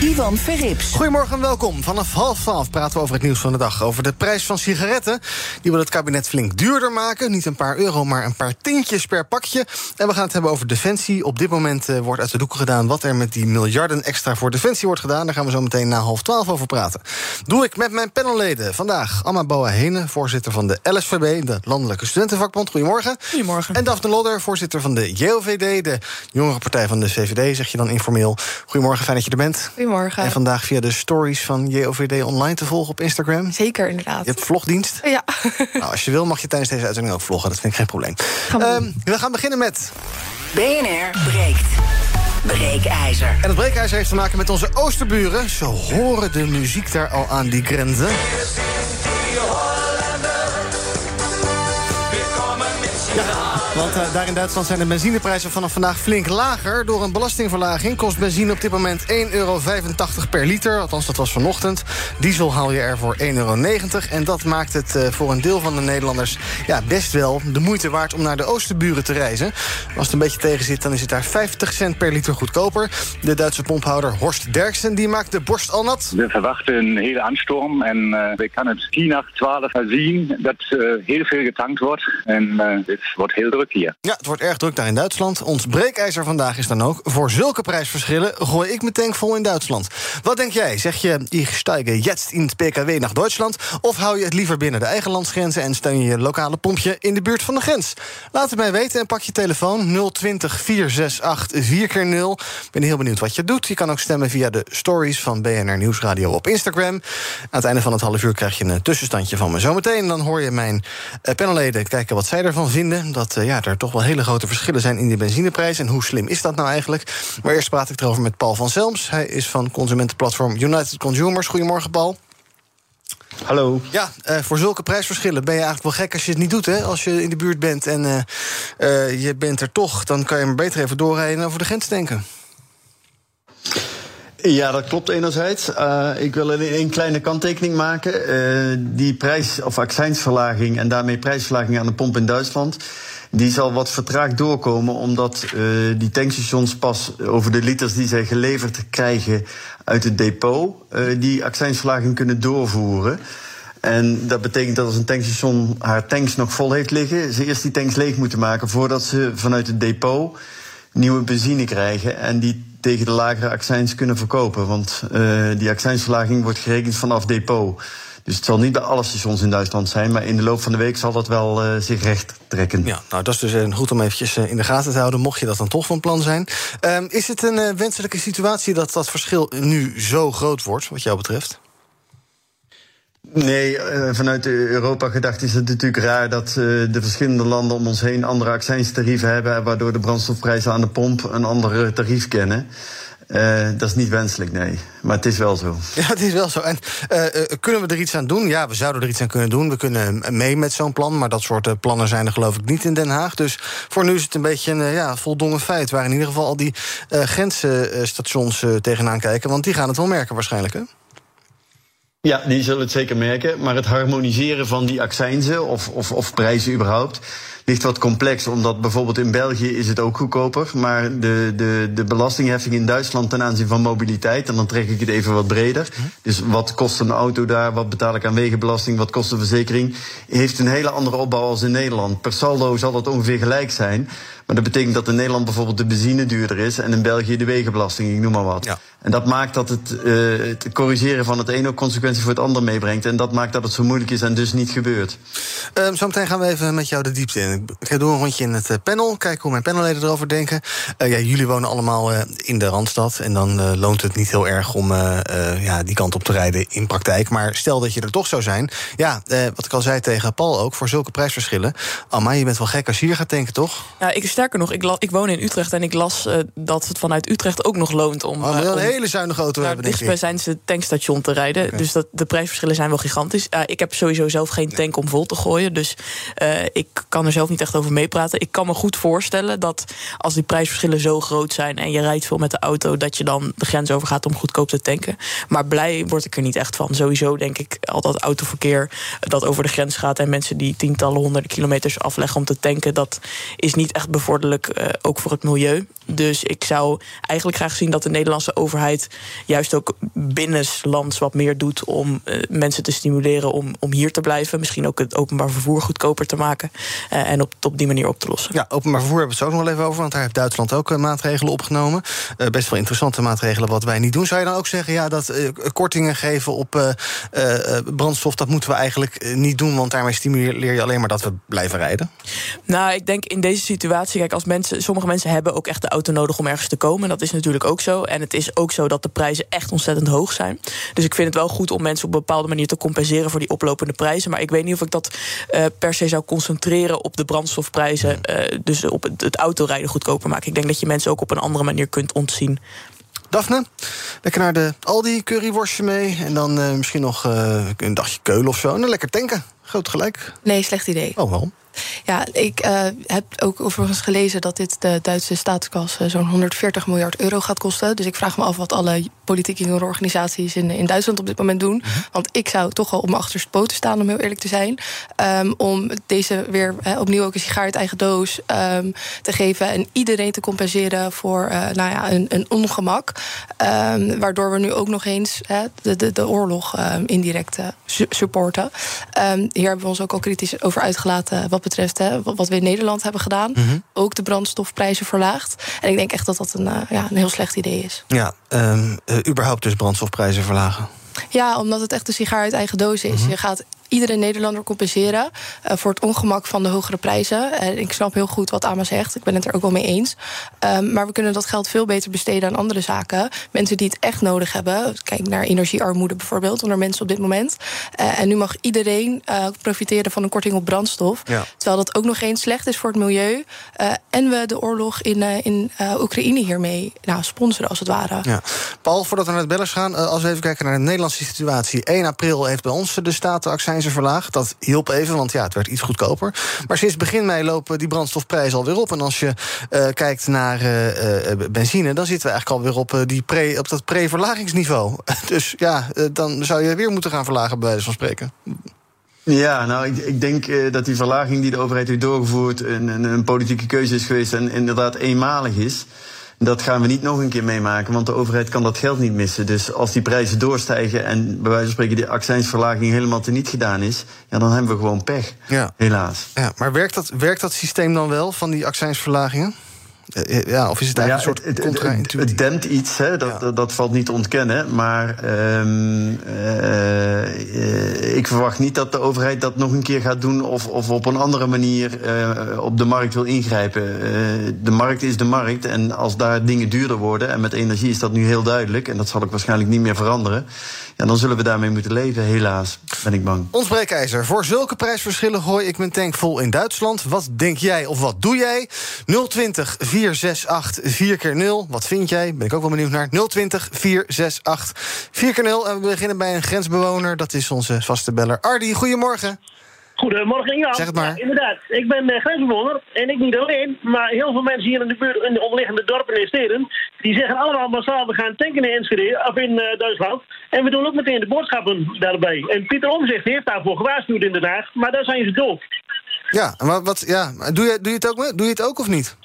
Ivan Verrips. Goedemorgen en welkom. Vanaf half twaalf praten we over het nieuws van de dag. Over de prijs van sigaretten. Die wil het kabinet flink duurder maken. Niet een paar euro, maar een paar tientjes per pakje. En we gaan het hebben over defensie. Op dit moment uh, wordt uit de doeken gedaan... wat er met die miljarden extra voor defensie wordt gedaan. Daar gaan we zo meteen na half twaalf over praten. Doe ik met mijn panelleden. Vandaag Amma Boa Hene, voorzitter van de LSVB... de Landelijke Studentenvakbond. Goedemorgen. Goedemorgen. En Daphne Lodder, voorzitter van de JOVD... de jongere partij van de VVD, zeg je dan informeel. Goedemorgen, fijn dat je er bent. Goedemorgen. En vandaag via de stories van JOVD online te volgen op Instagram. Zeker, inderdaad. Je hebt vlogdienst? Ja. Nou, als je wil mag je tijdens deze uitzending ook vloggen. Dat vind ik geen probleem. Gaan we, um, we gaan beginnen met... BNR breekt. Breekijzer. En het breekijzer heeft te maken met onze oosterburen. Ze horen de muziek daar al aan die grenzen. Want uh, daar in Duitsland zijn de benzineprijzen vanaf vandaag flink lager. Door een belastingverlaging kost benzine op dit moment 1,85 euro per liter. Althans, dat was vanochtend. Diesel haal je er voor 1,90 euro. En dat maakt het uh, voor een deel van de Nederlanders ja, best wel de moeite waard om naar de oosterburen te reizen. Als het een beetje tegen zit, dan is het daar 50 cent per liter goedkoper. De Duitse pomphouder Horst Derksen die maakt de borst al nat. We verwachten een hele anstorm en uh, we kunnen het 10 nach 12 zien dat heel veel getankt wordt. En het wordt heel druk Ja, het wordt erg druk daar in Duitsland. Ons breekijzer vandaag is dan ook... voor zulke prijsverschillen gooi ik mijn tank vol in Duitsland. Wat denk jij? Zeg je, ik steige jetzt in het PKW naar Duitsland... of hou je het liever binnen de eigen landsgrenzen... en steun je je lokale pompje in de buurt van de grens? Laat het mij weten en pak je telefoon 020 468 4x0. Ik ben heel benieuwd wat je doet. Je kan ook stemmen via de stories van BNR Nieuwsradio op Instagram. Aan het einde van het half uur krijg je een tussenstandje van me. Zometeen dan hoor je mijn panelleden kijken wat zij ervan vinden... dat ja, er toch wel hele grote verschillen zijn in de benzineprijs. En hoe slim is dat nou eigenlijk? Maar eerst praat ik erover met Paul van Zelms. Hij is van consumentenplatform United Consumers. Goedemorgen, Paul. Hallo. Ja, uh, voor zulke prijsverschillen ben je eigenlijk wel gek als je het niet doet. Hè? Als je in de buurt bent en uh, uh, je bent er toch... dan kan je maar beter even doorrijden en over de grens denken. Ja, dat klopt enerzijds. Uh, ik wil een kleine kanttekening maken. Uh, die prijs- of accijnsverlaging en daarmee prijsverlaging aan de pomp in Duitsland... die zal wat vertraagd doorkomen... omdat uh, die tankstations pas over de liters die zij geleverd krijgen uit het depot... die accijnsverlaging kunnen doorvoeren... En dat betekent dat als een tankstation haar tanks nog vol heeft liggen... ze eerst die tanks leeg moeten maken voordat ze vanuit het depot nieuwe benzine krijgen... en die tegen de lagere accijns kunnen verkopen. Want uh, die accijnsverlaging wordt gerekend vanaf depot. Dus het zal niet bij alle stations in Duitsland zijn... maar in de loop van de week zal dat wel uh, zich recht trekken. Ja, nou, dat is dus goed om eventjes in de gaten te houden... mocht je dat dan toch van plan zijn. Uh, is het een wenselijke situatie dat dat verschil nu zo groot wordt... wat jou betreft? Nee, uh, vanuit Europa gedacht is het natuurlijk raar dat uh, de verschillende landen om ons heen andere accijnstarieven hebben, waardoor de brandstofprijzen aan de pomp een ander tarief kennen. Uh, dat is niet wenselijk, nee. Maar het is wel zo. Ja, het is wel zo. En kunnen we er iets aan doen? Ja, we zouden er iets aan kunnen doen. We kunnen mee met zo'n plan. Maar dat soort plannen zijn er geloof ik niet in Den Haag. Dus voor nu is het een beetje een ja, voldongen feit. Waar in ieder geval al die grensstations tegenaan kijken. Want die gaan het wel merken waarschijnlijk, hè? Ja, die zullen het zeker merken. Maar het harmoniseren van die accijnzen of, of, of prijzen überhaupt ligt wat complex. Omdat bijvoorbeeld in België is het ook goedkoper. Maar de, de, de belastingheffing in Duitsland ten aanzien van mobiliteit... en dan trek ik het even wat breder. Dus wat kost een auto daar? Wat betaal ik aan wegenbelasting? Wat kost de verzekering? Heeft een hele andere opbouw als in Nederland. Per saldo zal dat ongeveer gelijk zijn. Maar dat betekent dat in Nederland bijvoorbeeld de benzine duurder is... en in België de wegenbelasting, ik noem maar wat. Ja. En dat maakt dat het, uh, het corrigeren van het een ook consequenties voor het ander meebrengt. En dat maakt dat het zo moeilijk is en dus niet gebeurt. Um, zometeen gaan we even met jou de diepte in. ik doe een rondje in het panel. Kijken hoe mijn panelleden erover denken. ja, jullie wonen allemaal in de Randstad. En dan loont het niet heel erg om ja, die kant op te rijden in praktijk. Maar stel dat je er toch zou zijn. Ja, wat ik al zei tegen Paul ook, voor zulke prijsverschillen. Amma, je bent wel gek als je hier gaat denken, toch? Ja, ik, sterker nog, ik, ik woon in Utrecht en ik las dat het vanuit Utrecht ook nog loont om. Oh, een hele zuinige auto hebben, ze tankstation te rijden. Dus dat, de prijsverschillen zijn wel gigantisch. Uh, ik heb sowieso zelf geen tank om vol te gooien. Dus ik kan er zelf niet echt over meepraten. Ik kan me goed voorstellen dat als die prijsverschillen zo groot zijn... en je rijdt veel met de auto, dat je dan de grens overgaat om goedkoop te tanken. Maar blij word ik er niet echt van. Sowieso denk ik al dat autoverkeer dat over de grens gaat... en mensen die tientallen honderden kilometers afleggen om te tanken... dat is niet echt uh, ook voor het milieu. Dus ik zou eigenlijk graag zien dat de Nederlandse overheid... juist ook binnenlands wat meer doet om uh, mensen te stimuleren om, om hier te blijven. Misschien ook het openbaar vervoer goedkoper te maken. Uh, en op, op die manier op te lossen. Ja, openbaar vervoer hebben we het ook nog wel even over. Want daar heeft Duitsland ook maatregelen opgenomen. best wel interessante maatregelen wat wij niet doen. Zou je dan ook zeggen, ja, dat kortingen geven op brandstof... dat moeten we eigenlijk niet doen, want daarmee stimuleer je alleen maar dat we blijven rijden? Nou, ik denk in deze situatie, kijk, als mensen, sommige mensen hebben ook echt de auto nodig om ergens te komen. Dat is natuurlijk ook zo. En het is ook zo dat de prijzen echt ontzettend hoog zijn. Dus ik vind het wel goed om mensen op een bepaalde manier te compenseren voor die oplopende prijzen. Maar ik weet niet of ik dat uh, per se zou concentreren op de brandstofprijzen. Uh, dus op het, het autorijden goedkoper maken. Ik denk dat je mensen ook op een andere manier kunt ontzien. Daphne, lekker naar de Aldi curryworstje mee. En dan uh, misschien nog een dagje keulen of zo. En dan lekker tanken. Groot gelijk. Nee, slecht idee. Oh, wel. Ja, ik uh, heb ook overigens gelezen dat dit de Duitse staatskas uh, zo'n 140 miljard euro gaat kosten. Dus ik vraag me af wat alle politieke organisaties in, in Duitsland op dit moment doen. Mhm. Want ik zou toch wel op mijn achterste poten staan, om heel eerlijk te zijn. Um, om deze weer opnieuw ook een sigaar uit eigen doos um, te geven. En iedereen te compenseren voor uh, nou ja, een, een ongemak. Um, waardoor we nu ook nog eens de, de, de oorlog indirect su supporten. hier hebben we ons ook al kritisch over uitgelaten wat betreft hè, wat we in Nederland hebben gedaan. Mm -hmm. Ook de brandstofprijzen verlaagd. En ik denk echt dat dat een, uh, ja, een heel slecht idee is. Ja, um, überhaupt dus brandstofprijzen verlagen. Ja, omdat het echt een sigaar uit eigen doos is. Mm -hmm. Je gaat iedere Nederlander compenseren uh, voor het ongemak van de hogere prijzen. En ik snap heel goed wat Ama zegt. Ik ben het er ook wel mee eens. Um, maar we kunnen dat geld veel beter besteden aan andere zaken. Mensen die het echt nodig hebben. Kijk naar energiearmoede bijvoorbeeld onder mensen op dit moment. Uh, en nu mag iedereen uh, profiteren van een korting op brandstof. Ja. Terwijl dat ook nog eens slecht is voor het milieu. en we de oorlog in, in Oekraïne hiermee nou, sponsoren als het ware. Ja. Paul, voordat we naar het bellers gaan, als we even kijken naar de Nederlandse situatie. 1 april heeft bij ons de verlaagd. Dat hielp even, want ja, het werd iets goedkoper. Maar sinds begin mei lopen die brandstofprijzen alweer op. En als je uh, kijkt naar uh, benzine, dan zitten we eigenlijk alweer op, die pre, op dat pre-verlagingsniveau. dus ja, dan zou je weer moeten gaan verlagen, bij wijze van spreken. Ja, nou, ik, ik denk dat die verlaging die de overheid heeft doorgevoerd een, een, een politieke keuze is geweest en inderdaad eenmalig is. Dat gaan we niet nog een keer meemaken, want de overheid kan dat geld niet missen. Dus als die prijzen doorstijgen en bij wijze van spreken die accijnsverlaging helemaal teniet gedaan is, ja, dan hebben we gewoon pech. Ja. Helaas. Ja, maar werkt dat, werkt dat systeem dan wel van die accijnsverlagingen? Eh, ja, of is het eigenlijk ja, een soort het, het, het, dempt iets, hè? Dat, ja. dat, dat, valt niet te ontkennen. Maar um, uh, ik verwacht niet dat de overheid dat nog een keer gaat doen... of, of op een andere manier uh, op de markt wil ingrijpen. de markt is de markt en als daar dingen duurder worden... en met energie is dat nu heel duidelijk... en dat zal ook waarschijnlijk niet meer veranderen... Ja, dan zullen we daarmee moeten leven, helaas, ben ik bang. Ons breekijzer. Voor zulke prijsverschillen gooi ik mijn tank vol in Duitsland. Wat denk jij of wat doe jij? 020 468 4 keer 0 Wat vind jij? Ben ik ook wel benieuwd naar. 020 468 4 keer 0 En we beginnen bij een grensbewoner. Dat is onze vaste beller Ardi. Goedemorgen. Goedemorgen, Inga. Zeg het maar. Ja, inderdaad, ik ben uh, grensbewoner en ik niet alleen, maar heel veel mensen hier in de buurt, in de omliggende dorpen en steden, die zeggen allemaal massaal, we gaan tanken in Enschede, of in uh, Duitsland, en we doen ook meteen de boodschappen daarbij. En Pieter Omzicht heeft daarvoor gewaarschuwd in Den Haag, maar daar zijn ze doof. Ja, maar wat, ja, doe, je, doe, je het ook, doe je het ook of niet?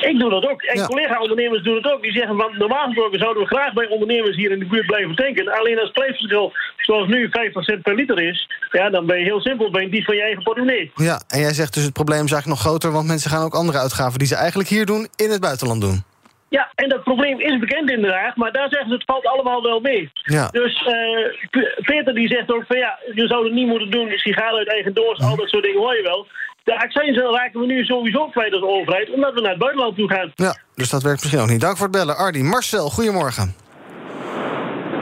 Ik doe dat ook. En ja. collega-ondernemers doen het ook. Die zeggen van normaal gesproken zouden we graag bij ondernemers hier in de buurt blijven tanken. Alleen als het prijsverschil zoals nu 50 cent per liter is, ja, dan ben je heel simpel, ben je die van je eigen portemonnee. Ja, en jij zegt dus het probleem is eigenlijk nog groter, want mensen gaan ook andere uitgaven die ze eigenlijk hier doen, in het buitenland doen. Ja, en dat probleem is bekend inderdaad, maar daar zeggen ze het valt allemaal wel mee. Ja. Dus uh, Peter die zegt ook van ja, je zou het niet moeten doen, sigaren uit eigen doos, al dat soort dingen hoor je wel. De accijnzen raken we nu sowieso kwijt als overheid, omdat we naar het buitenland toe gaan. Ja, dus dat werkt misschien ook niet. Dank voor het bellen. Ardi, Marcel, goedemorgen.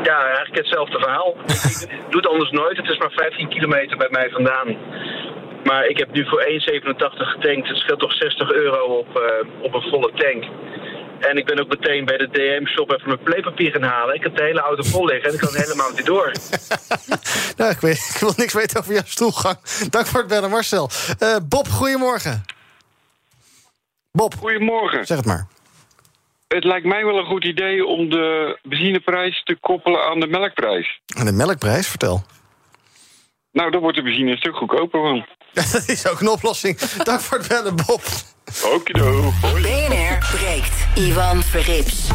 Ja, eigenlijk hetzelfde verhaal. ik doe het anders nooit. Het is maar 15 kilometer bij mij vandaan. Maar ik heb nu voor 1,87 getankt. Het scheelt toch 60 euro op, eh, op een volle tank. En ik ben ook meteen bij de DM-shop even mijn playpapier gaan halen. Ik heb de hele auto vol liggen en ik kan helemaal niet door. nou, ik, weet, ik wil niks weten over jouw stoelgang. Dank voor het bellen, Marcel. Uh, Bob, goedemorgen. Bob. Goedemorgen. Zeg het maar. Het lijkt mij wel een goed idee om de benzineprijs te koppelen aan de melkprijs. Aan de melkprijs? Vertel. Nou, dan wordt de benzine een stuk goedkoper van. dat is ook een oplossing. Dank voor het bellen, Bob. Okido. BNR breekt. Ivan Verrips.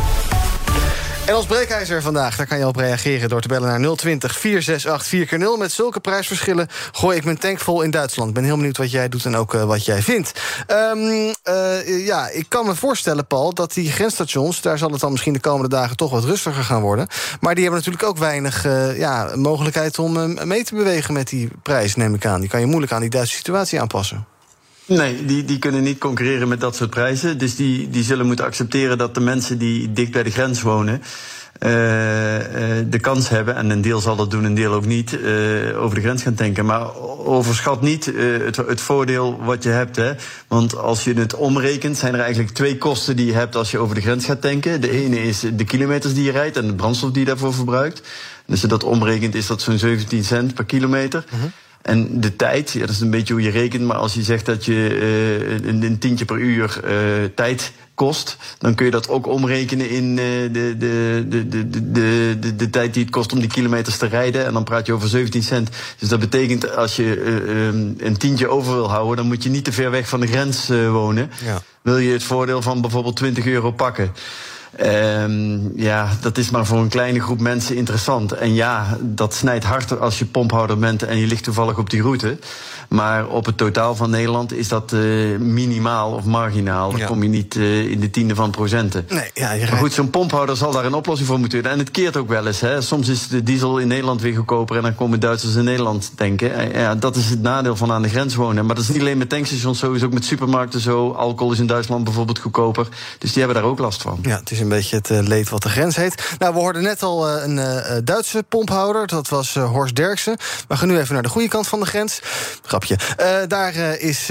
En als breekijzer vandaag, daar kan je op reageren door te bellen naar 020 468 4x0. Met zulke prijsverschillen gooi ik mijn tank vol in Duitsland. Ik ben heel benieuwd wat jij doet en ook uh, wat jij vindt. Um, ja, ik kan me voorstellen, Paul, dat die grensstations... daar zal het dan misschien de komende dagen toch wat rustiger gaan worden. Maar die hebben natuurlijk ook weinig uh, ja, mogelijkheid om mee te bewegen met die prijs, neem ik aan. Die kan je moeilijk aan die Duitse situatie aanpassen. Nee, die, die kunnen niet concurreren met dat soort prijzen. Dus die, die zullen moeten accepteren dat de mensen die dicht bij de grens wonen. Uh, uh, de kans hebben, en een deel zal dat doen, een deel ook niet, uh, over de grens gaan tanken. Maar overschat niet het, het, voordeel wat je hebt. Hè? Want als je het omrekent, zijn er eigenlijk twee kosten die je hebt als je over de grens gaat tanken. De ene is de kilometers die je rijdt en de brandstof die je daarvoor verbruikt. En als je dat omrekent, is dat zo'n 17 cent per kilometer. -huh. En de tijd, ja, dat is een beetje hoe je rekent, maar als je zegt dat je uh, een, een, tientje per uur uh, tijd kost, dan kun je dat ook omrekenen in uh, de, de, de, de, de, de, de tijd die het kost om die kilometers te rijden. En dan praat je over 17 cent. Dus dat betekent als je um, een tientje over wil houden, dan moet je niet te ver weg van de grens wonen. Ja. Wil je het voordeel van bijvoorbeeld 20 euro pakken. Um, ja, dat is maar voor een kleine groep mensen interessant. En ja, dat snijdt harder als je pomphouder bent en je ligt toevallig op die route. Maar op het totaal van Nederland is dat uh, minimaal of marginaal. Dan ja. kom je niet uh, in de tiende van procenten. Nee, ja, je maar goed, zo'n pomphouder zal daar een oplossing voor moeten hebben. En het keert ook wel eens. Hè. Soms is de diesel in Nederland weer goedkoper en dan komen Duitsers in Nederland denken. En ja, dat is het nadeel van aan de grens wonen. Maar dat is niet alleen met tankstations zo, is ook met supermarkten zo. Alcohol is in Duitsland bijvoorbeeld goedkoper. Dus die hebben daar ook last van. Ja, het is een beetje het uh, leed wat de grens heet. Nou, we hoorden net al uh, een uh, Duitse pomphouder. Dat was Horst Derksen. We gaan nu even naar de goede kant van de grens. Grapje. daar is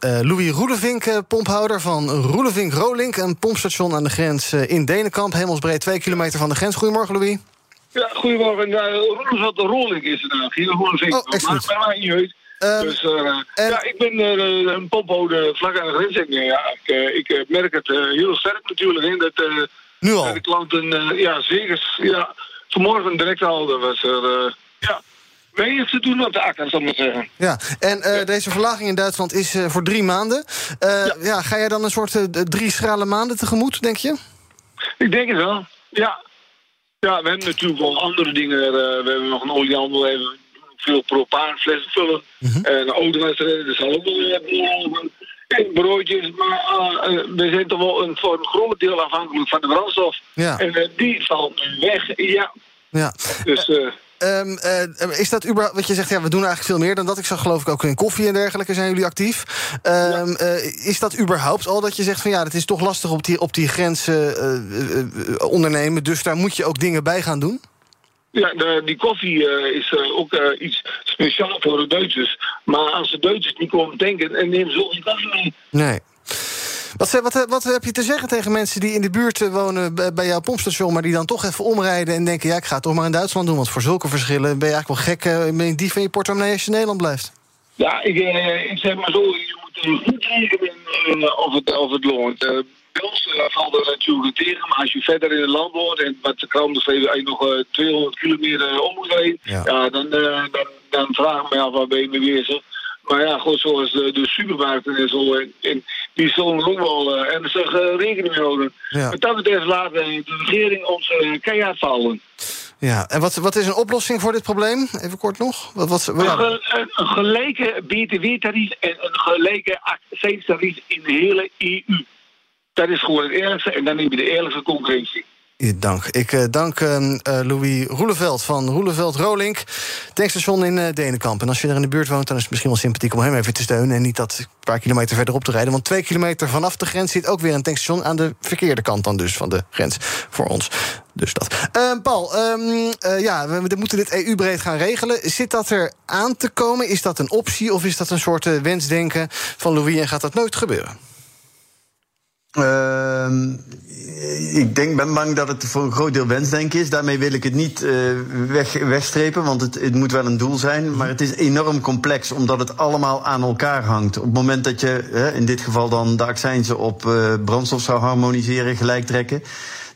Louis Roelevink, pomphouder van Roelevink Rolink. Een pompstation aan de grens in Denenkamp. Hemelsbreed, twee kilometer van de grens. Goedemorgen, Louis. Ja, goedemorgen. Uh, Roelevink Rolink is het eigenlijk. Hier Roelevink. Oh. Maar, maar niet uit. Um, dus uh, en... ja, ik ben uh, een pomphouder vlak aan de grens. Ja, ik, ik merk het heel sterk natuurlijk. Hè, dat, nu al? De klanten, ja zeker. Ja, vanmorgen direct al dat was er... ja, weinig te doen op de akker, zal ik maar zeggen. Ja, en ja. deze verlaging in Duitsland is voor drie maanden. Ja. ja. ga jij dan een soort drie schrale maanden tegemoet, denk je? Ik denk het wel, ja. Ja, we hebben natuurlijk wel andere dingen. we hebben nog een oliehandel, even veel propaanflessen vullen. Mm -hmm. En autowedstrijden, dat zal ook wel en broodjes, maar uh, we zijn toch wel een, voor een groot deel afhankelijk van de brandstof. Ja. En uh, die valt weg, ja. ja. Dus... Uh, Um, uh, is dat überhaupt, wat je zegt, ja, we doen eigenlijk veel meer dan dat. Ik zag geloof ik ook in koffie en dergelijke zijn jullie actief. Um, ja. uh, is dat überhaupt al dat je zegt van ja, het is toch lastig op die, op die grenzen uh, ondernemen, dus daar moet je ook dingen bij gaan doen? Ja, de, die koffie uh, is uh, ook uh, iets speciaal voor de Duitsers. Maar als de Duitsers niet komen denken en nemen ze ook koffie mee. Nee. Wat, wat, wat, heb je te zeggen tegen mensen die in de buurt wonen bij jouw pompstation... maar die dan toch even omrijden en denken... ja, ik ga het toch maar in Duitsland doen, want voor zulke verschillen... ben je eigenlijk wel gek, ben je dief in je portemonnee als je in Nederland blijft? Ja, ik, ik zeg maar zo, je moet goed rekenen of, het, of het loont. Bij ons uh, valt er natuurlijk tegen, maar als je verder in het land woont... en wat de kranten als je nog uh, 200 kilometer om moet rijden... Ja. ja dan, dan, dan vraag ik me af waar ben je mee bezig. Maar ja, goed, zoals de, de supermarkten en zo, en, en die zullen ook wel uh, ernstig uh, rekening mee houden. Ja. Dat betreft laat de regering ons uh, keihard vallen. Ja, en wat, wat is een oplossing voor dit probleem? Even kort nog. Wat, wat, een, ge, een, een gelijke btw-tarief en een gelijke accijnstarief in de hele EU. Dat is gewoon het eerlijkste en dan heb je de eerlijkste concurrentie. dank. Ik uh, dank uh, Louis Roeleveld van Roeleveld Rolink, tankstation in Denenkamp. En als je er in de buurt woont, dan is het misschien wel sympathiek om hem even te steunen. En niet dat een paar kilometer verderop te rijden. Want twee kilometer vanaf de grens zit ook weer een tankstation aan de verkeerde kant dan dus van de grens voor ons. Dus dat. Paul, um, ja, we moeten dit EU-breed gaan regelen. Zit dat er aan te komen? Is dat een optie of is dat een soort wensdenken van Louis en gaat dat nooit gebeuren? Uh, ik denk, ben bang dat het voor een groot deel wensdenken is. Daarmee wil ik het niet uh, weg, wegstrepen, want het, het, moet wel een doel zijn. Maar het is enorm complex, omdat het allemaal aan elkaar hangt. Op het moment dat je, in dit geval dan de accijnzen op uh, brandstof zou harmoniseren, gelijk trekken...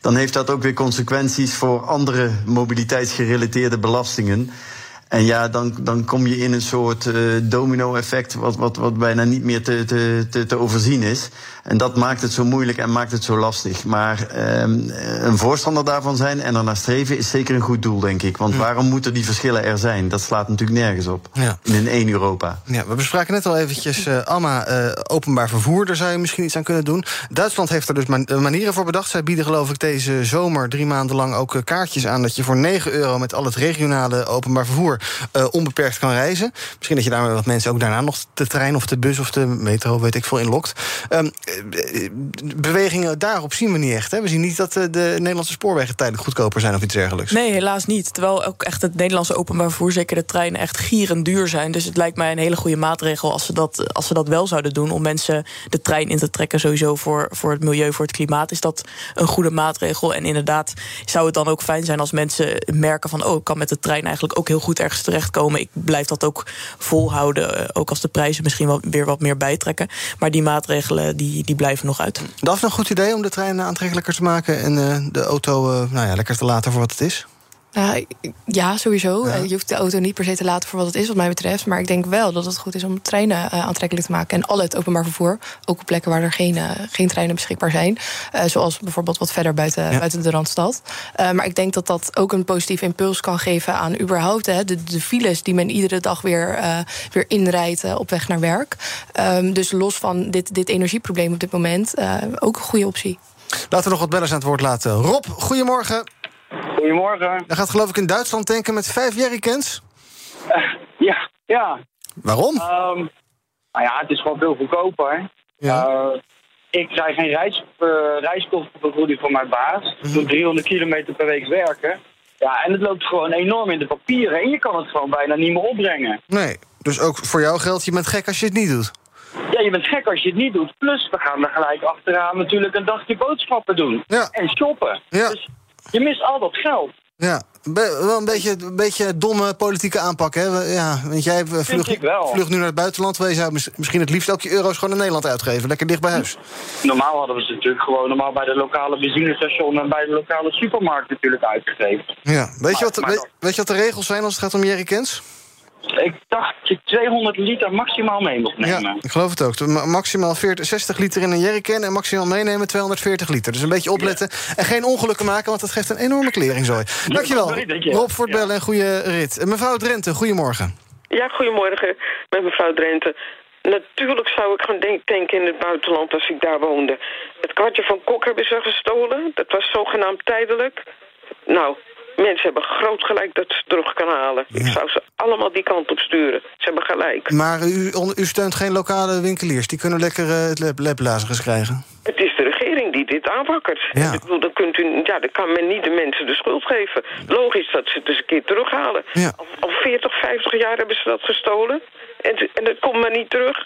dan heeft dat ook weer consequenties voor andere mobiliteitsgerelateerde belastingen... En ja, dan, dan kom je in een soort uh, domino-effect, wat, wat, wat bijna niet meer te, te, te, te, overzien is. En dat maakt het zo moeilijk en maakt het zo lastig. Maar um, een voorstander daarvan zijn en er naar streven is zeker een goed doel, denk ik. Want ja. waarom moeten die verschillen er zijn? Dat slaat natuurlijk nergens op. Ja. In een één Europa. Ja, we bespraken net al eventjes, uh, Alma, uh, openbaar vervoer. Daar zou je misschien iets aan kunnen doen. Duitsland heeft er dus man manieren voor bedacht. Zij bieden geloof ik deze zomer drie maanden lang ook kaartjes aan... dat je voor 9 euro met al het regionale openbaar vervoer uh, onbeperkt kan reizen. Misschien dat je daarmee wat mensen ook daarna nog de trein of de bus of de metro, weet ik veel, inlokt. Um, bewegingen daarop zien we niet echt. Hè? We zien niet dat de Nederlandse spoorwegen tijdelijk goedkoper zijn of iets dergelijks. Nee, helaas niet. Terwijl ook echt het Nederlandse openbaar vervoer, zeker de treinen, echt gierend duur zijn. Dus het lijkt mij een hele goede maatregel als ze dat, als ze dat wel zouden doen. Om mensen de trein in te trekken, sowieso voor, voor het milieu, voor het klimaat, is dat een goede maatregel. En inderdaad zou het dan ook fijn zijn als mensen merken van, oh, ik kan met de trein eigenlijk ook heel goed ergens terechtkomen. Ik blijf dat ook volhouden, ook als de prijzen misschien wel weer wat meer bijtrekken. Maar die maatregelen die, die blijven nog uit. Dat is een goed idee om de trein aantrekkelijker te maken en uh, de auto uh, nou ja, lekker te laten voor wat het is? Ja, sowieso. Ja. Je hoeft de auto niet per se te laten voor wat het is, wat mij betreft. Maar ik denk wel dat het goed is om treinen uh, aantrekkelijk te maken. En al het openbaar vervoer. Ook op plekken waar er geen, uh, geen treinen beschikbaar zijn. zoals bijvoorbeeld wat verder buiten, ja. buiten de randstad. maar ik denk dat dat ook een positieve impuls kan geven aan überhaupt de, de files die men iedere dag weer, weer inrijdt op weg naar werk. Um, dus los van dit, dit energieprobleem op dit moment, ook een goede optie. Laten we nog wat bellers aan het woord laten. Rob, goedemorgen. Goedemorgen. Dan gaat geloof ik in Duitsland tanken met vijf jerrycans? Uh, ja, ja. Waarom? Um, nou ja, het is gewoon veel goedkoper. Ja. Uh, ik krijg geen reis, uh, reiskostenvergoeding van mijn baas. Ik doe 300 kilometer per week werken. Ja, en het loopt gewoon enorm in de papieren. En je kan het gewoon bijna niet meer opbrengen. Nee, dus ook voor jou geldt, je bent gek als je het niet doet. Ja, je bent gek als je het niet doet. Plus, we gaan er gelijk achteraan natuurlijk een dagje boodschappen doen. Ja. En shoppen. Ja. Dus je mist al dat geld. Ja, be wel een beetje, een beetje domme politieke aanpak, hè? Ja, want jij vlucht, vlucht nu naar het buitenland. Wij zouden misschien het liefst ook je euro's gewoon in Nederland uitgeven. Lekker dicht bij huis. Normaal hadden we ze natuurlijk gewoon normaal bij de lokale benzinestation... en bij de lokale supermarkt natuurlijk uitgegeven. Ja, weet, maar, je, wat, weet, weet, je wat de regels zijn als het gaat om jerrycans? Ik dacht dat je 200 liter maximaal mee mocht nemen. Ja, ik geloof het ook. Maximaal 40, 60 liter in een jerrycan en maximaal meenemen 240 liter. Dus een beetje opletten ja. en geen ongelukken maken, want dat geeft een enorme kleringzooi. Dankjewel, ja, Rob, voor het bellen en goede rit. Mevrouw Drenthe, goedemorgen. Ja, goedemorgen met mevrouw Drenthe. Natuurlijk zou ik gaan denken in het buitenland als ik daar woonde. Het kwartje van Kok hebben ze gestolen. Dat was zogenaamd tijdelijk. Nou, Mensen hebben groot gelijk dat ze terug kan halen. Ja. Ik zou ze allemaal die kant op sturen. Ze hebben gelijk. Maar u, u steunt geen lokale winkeliers? Die kunnen lekker uh, het leplazers krijgen? Het is de regering die dit aanwakkert. Ja. Ik bedoel, dan, kunt u, ja, dan kan men niet de mensen de schuld geven. Logisch dat ze het eens een keer terughalen. Ja. Al, al 40, 50 jaar hebben ze dat gestolen. En, en het komt maar niet terug.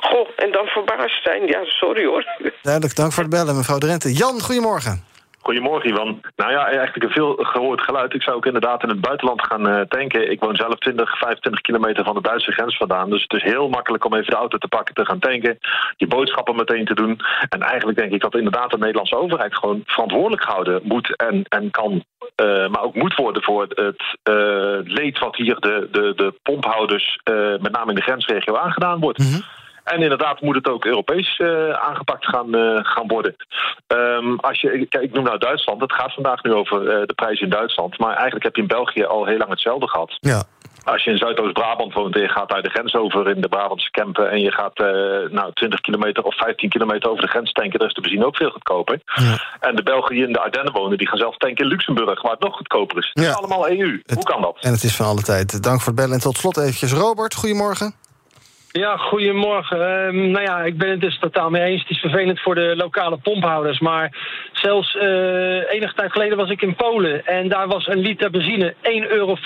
Goh, en dan verbaasd zijn. Ja, sorry hoor. Duidelijk, dank voor het bellen, mevrouw Drenthe. Jan, goedemorgen. Goedemorgen, Ivan. Nou ja, eigenlijk een veel gehoord geluid. Ik zou ook inderdaad in het buitenland gaan uh, tanken. Ik woon zelf 20, 25 kilometer van de Duitse grens vandaan. Dus het is heel makkelijk om even de auto te pakken, te gaan tanken. Je boodschappen meteen te doen. En eigenlijk denk ik dat inderdaad de Nederlandse overheid gewoon verantwoordelijk gehouden moet en, en kan. Uh, maar ook moet worden voor het uh, leed wat hier de, de, de pomphouders, met name in de grensregio, aangedaan wordt. -hmm. En inderdaad moet het ook Europees uh, aangepakt gaan, uh, gaan worden. Um, als je, kijk, ik noem nou Duitsland. Het gaat vandaag nu over uh, de prijs in Duitsland. Maar eigenlijk heb je in België al heel lang hetzelfde gehad. Ja. als je in Zuidoost-Brabant woont en je gaat daar de grens over in de Brabantse Kempen en je gaat nou, 20 kilometer of 15 kilometer over de grens tanken, dan is de benzine ook veel goedkoper. En de Belgen die in de Ardennen wonen, die gaan zelf tanken in Luxemburg, waar het nog goedkoper is. Het is allemaal EU. Hoe kan dat? En het is van alle tijd. Dank voor het bellen. En tot slot eventjes Robert, goedemorgen. Ja, goedemorgen. Uh, nou ja, ik ben het dus totaal mee eens. Het is vervelend voor de lokale pomphouders. Maar zelfs uh, enige tijd geleden was ik in Polen. En daar was een liter benzine 1,35 euro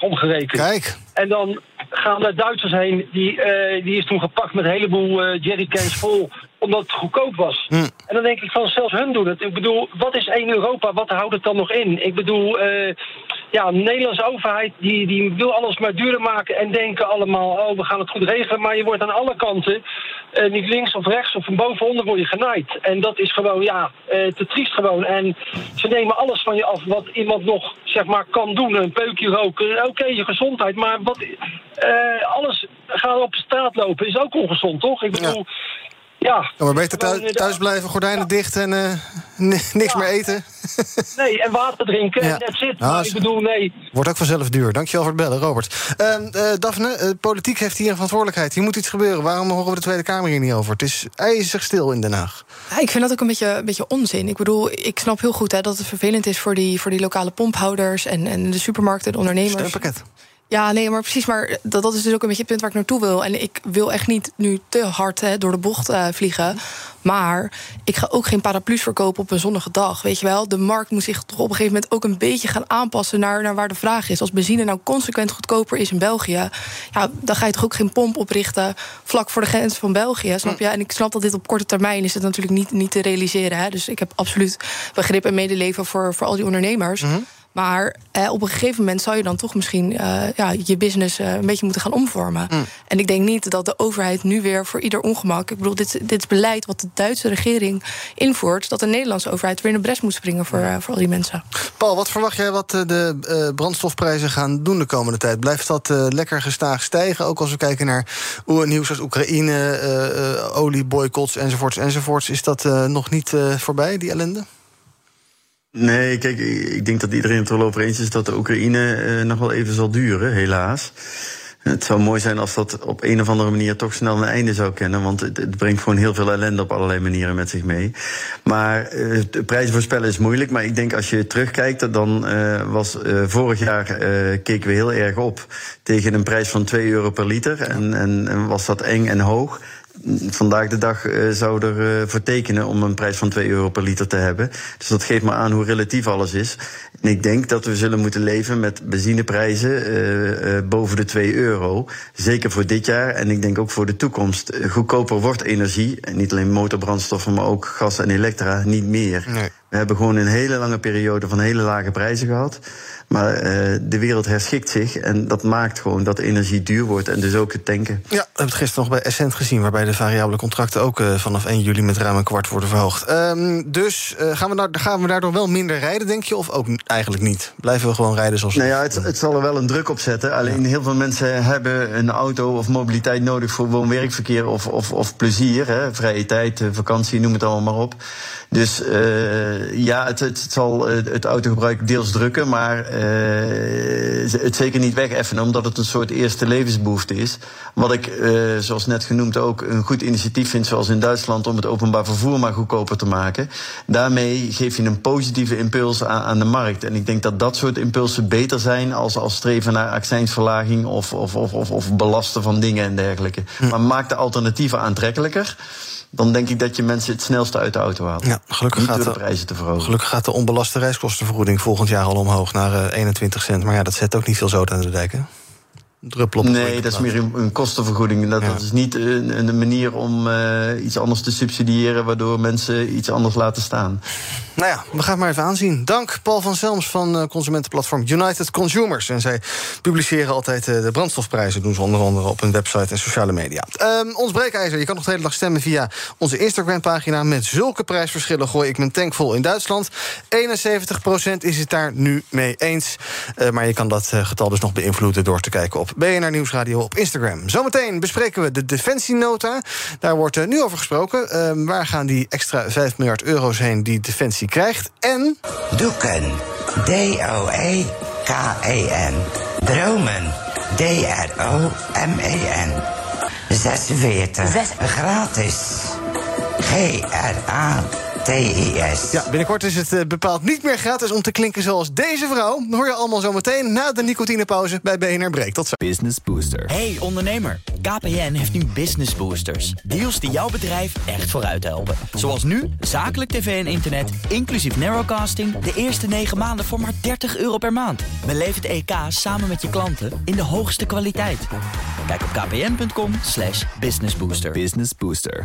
omgerekend. Kijk. En dan gaan de Duitsers heen. Die, uh, die is toen gepakt met een heleboel uh, jerrycans vol omdat het goedkoop was. Hm. En dan denk ik van, zelfs hun doen het. Ik bedoel, wat is één Europa? Wat houdt het dan nog in? Ik bedoel, uh, ja, de Nederlandse overheid die, die wil alles maar duurder maken... en denken allemaal, oh, we gaan het goed regelen. Maar je wordt aan alle kanten, uh, niet links of rechts of van bovenonder, word je genaaid. En dat is gewoon, ja, uh, te triest gewoon. En ze nemen alles van je af wat iemand nog, zeg maar, kan doen. Een peukje roken, oké, okay, je gezondheid. Maar wat, alles gaan op straat lopen is ook ongezond, toch? Ik bedoel... Ja. Ja, ja, maar beter thuis, thuis blijven, gordijnen ja. dicht en uh, niks ja. meer eten. nee, en water drinken, ja. that's it. Nou, maar ik bedoel, nee. Wordt ook vanzelf duur. Dankjewel voor het bellen, Robert. Uh, uh, Daphne, politiek heeft hier een verantwoordelijkheid. Hier moet iets gebeuren. Waarom horen we de Tweede Kamer hier niet over? Het is ijzig stil in Den Haag. ik vind dat ook een beetje, een beetje onzin. Ik bedoel, ik snap heel goed hè, dat het vervelend is... voor die, voor die lokale pomphouders en, en de supermarkten, de ondernemers. Steunpakket. Ja, nee, maar precies. Maar dat, dat is dus ook een beetje het punt waar ik naartoe wil. En ik wil echt niet nu te hard hè, door de bocht uh, vliegen. Maar ik ga ook geen paraplu's verkopen op een zonnige dag. Weet je wel, de markt moet zich toch op een gegeven moment ook een beetje gaan aanpassen naar, naar waar de vraag is. Als benzine nou consequent goedkoper is in België, ja, dan ga je toch ook geen pomp oprichten vlak voor de grens van België. Snap je? En ik snap dat dit op korte termijn is het natuurlijk niet, niet te realiseren. Hè? Dus ik heb absoluut begrip en medeleven voor, voor al die ondernemers. -hmm. Maar eh, op een gegeven moment zou je dan toch misschien uh, ja, je business uh, een beetje moeten gaan omvormen. Mm. En ik denk niet dat de overheid nu weer voor ieder ongemak. Ik bedoel, dit, dit is beleid wat de Duitse regering invoert. Dat de Nederlandse overheid weer in de bres moet springen voor, uh, voor al die mensen. Paul, wat verwacht jij wat de brandstofprijzen gaan doen de komende tijd? Blijft dat lekker gestaag stijgen? Ook als we kijken naar nieuws als Oekraïne, olieboycotts enzovoorts enzovoorts. Is dat nog niet voorbij, die ellende? Nee, kijk, ik denk dat iedereen het er wel over eens is dat de Oekraïne eh, nog wel even zal duren, helaas. Het zou mooi zijn als dat op een of andere manier toch snel een einde zou kennen. Want het, het brengt gewoon heel veel ellende op allerlei manieren met zich mee. Maar uh, de prijzen voorspellen is moeilijk. Maar ik denk als je terugkijkt, dan uh, was uh, vorig jaar keken we heel erg op tegen een prijs van 2 euro per liter. En, en, en was dat eng en hoog vandaag de dag uh, zou er uh, voor tekenen om een prijs van 2 euro per liter te hebben. Dus dat geeft maar aan hoe relatief alles is. En ik denk dat we zullen moeten leven met benzineprijzen uh, boven de 2 euro. Zeker voor dit jaar en ik denk ook voor de toekomst. Goedkoper wordt energie, en niet alleen motorbrandstoffen, maar ook gas en elektra, niet meer. Nee. We hebben gewoon een hele lange periode van hele lage prijzen gehad. Maar uh, de wereld herschikt zich en dat maakt gewoon dat energie duur wordt en dus ook het tanken. Ja, we hebben het gisteren nog bij Essent gezien, waarbij de variabele contracten ook uh, vanaf 1 juli met ruim een kwart worden verhoogd. Um, dus uh, gaan, we daar, gaan we daardoor wel minder rijden, denk je, of ook eigenlijk niet? Blijven we gewoon rijden zoals nou ja, het, het zal er wel een druk op zetten. Alleen ja. heel veel mensen hebben een auto of mobiliteit nodig voor woon-werkverkeer of, of, of plezier, hè, vrije tijd, vakantie, noem het allemaal maar op. Dus ja, het, zal het autogebruik deels drukken, maar uh, het zeker niet wegeffenen, omdat het een soort eerste levensbehoefte is. Wat ik, zoals net genoemd, ook een goed initiatief vind, zoals in Duitsland, om het openbaar vervoer maar goedkoper te maken. Daarmee geef je een positieve impuls aan, aan de markt. En ik denk dat dat soort impulsen beter zijn als, als streven naar accijnsverlaging of, of, of, of, of belasten van dingen en dergelijke. Hm. Maar maak de alternatieven aantrekkelijker dan denk ik dat je mensen het snelste uit de auto haalt. Ja, gelukkig, Niet gaat de prijzen te verhogen. gelukkig gaat de onbelaste reiskostenvergoeding volgend jaar al omhoog naar uh, 21 cent. Maar ja, dat zet ook niet veel zout aan de dijk. Hè? Druppel op Nee, dat is meer een, een kostenvergoeding. Dat, ja. dat is niet een, een manier om uh, iets anders te subsidiëren... waardoor mensen iets anders laten staan. Nou ja, we gaan het maar even aanzien. Dank Paul van Zelms van uh, consumentenplatform United Consumers. En zij publiceren altijd uh, de brandstofprijzen... doen ze onder andere op hun website en sociale media. Um, ons breekijzer, je kan nog de hele dag stemmen via onze Instagram-pagina... met zulke prijsverschillen gooi ik mijn tank vol in Duitsland. 71% is het daar nu mee eens. Maar je kan dat getal dus nog beïnvloeden door te kijken op BNR Nieuwsradio op Instagram. Zometeen bespreken we de defensienota. Daar wordt uh, nu over gesproken. Uh, waar gaan die extra 5 miljard euro's heen die Defensie krijgt? En... Doeken. D-O-E-K-E-N. Dromen. D-R-O-M-E-N. 46. Gratis. G-R-A-T-I-S. Ja, binnenkort is het eh, bepaald niet meer gratis om te klinken zoals deze vrouw. Dat hoor je allemaal zo meteen na de nicotinepauze bij BNR Break. Tot zo. Business Booster. Hey ondernemer, KPN heeft nu Business Boosters. Deals die jouw bedrijf echt vooruit helpen. Zoals nu, zakelijk tv en internet, inclusief narrowcasting... de eerste 9 maanden voor maar 30 euro per maand. Beleef het EK samen met je klanten in de hoogste kwaliteit. Kijk op kpn.com slash businessbooster. Business Booster.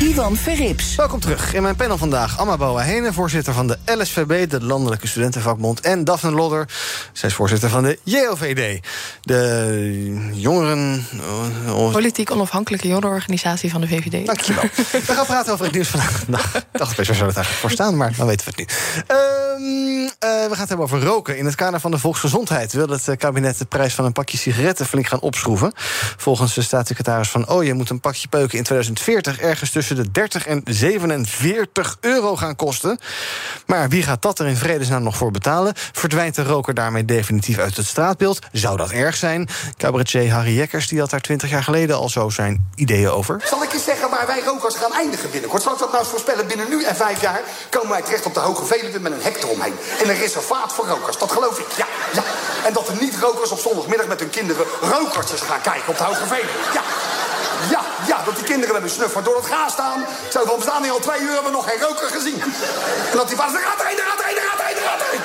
Ivan Verrips. Welkom terug. In mijn panel vandaag Amma Boa Hene, voorzitter van de LSVB, de Landelijke Studentenvakbond. En Daphne Lodder, zij is voorzitter van de JOVD, de jongeren... oh, Politiek onafhankelijke jongerenorganisatie van de VVD. Dankjewel. We gaan praten over het nieuws vandaag. Nou, ik dacht opeens, waar zou het eigenlijk voor staan? Maar dan weten we het nu. Ehm, eh, we gaan het hebben over roken. In het kader van de volksgezondheid wil het eh, kabinet de prijs van een pakje sigaretten flink gaan opschroeven. Volgens de staatssecretaris van Oh, je moet een pakje peuken in 2040 ergens tussen de 30 en 47 euro gaan kosten. Maar wie gaat dat er in vredesnaam nog voor betalen? Verdwijnt de roker daarmee definitief uit het straatbeeld? Zou dat erg zijn? Cabaretier Harry Jekkers die had daar 20 jaar geleden al zo zijn ideeën over. Zal ik eens zeggen waar wij rokers gaan eindigen binnenkort? Zal ik dat nou eens voorspellen? Binnen nu en vijf jaar komen wij terecht op de Hoge Veluwe met een hek eromheen. En een reservaat voor rokers. Dat geloof ik. Ja, ja. En dat de niet-rokers op zondagmiddag met hun kinderen rokertjes gaan kijken op de Hoge Veluwe. Ja. Ja, ja, dat die kinderen met hun snuffer door het gaas staan. Zo van, we staan hier al twee uur, hebben we nog geen roker gezien. En dat die vader, er gaat er een, er gaat er een, er gaat er een, er gaat er een.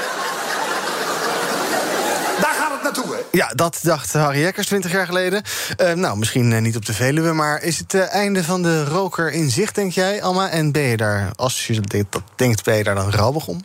Daar gaat het naartoe, hè? Ja, dat dacht Harry Jekkers 20 jaar geleden. Eh, nou, misschien eh, niet op de Veluwe, maar is het uh, einde van de roker in zicht, denk jij, Alma? En ben je daar, als je dat denkt, ben je daar dan rabbig om?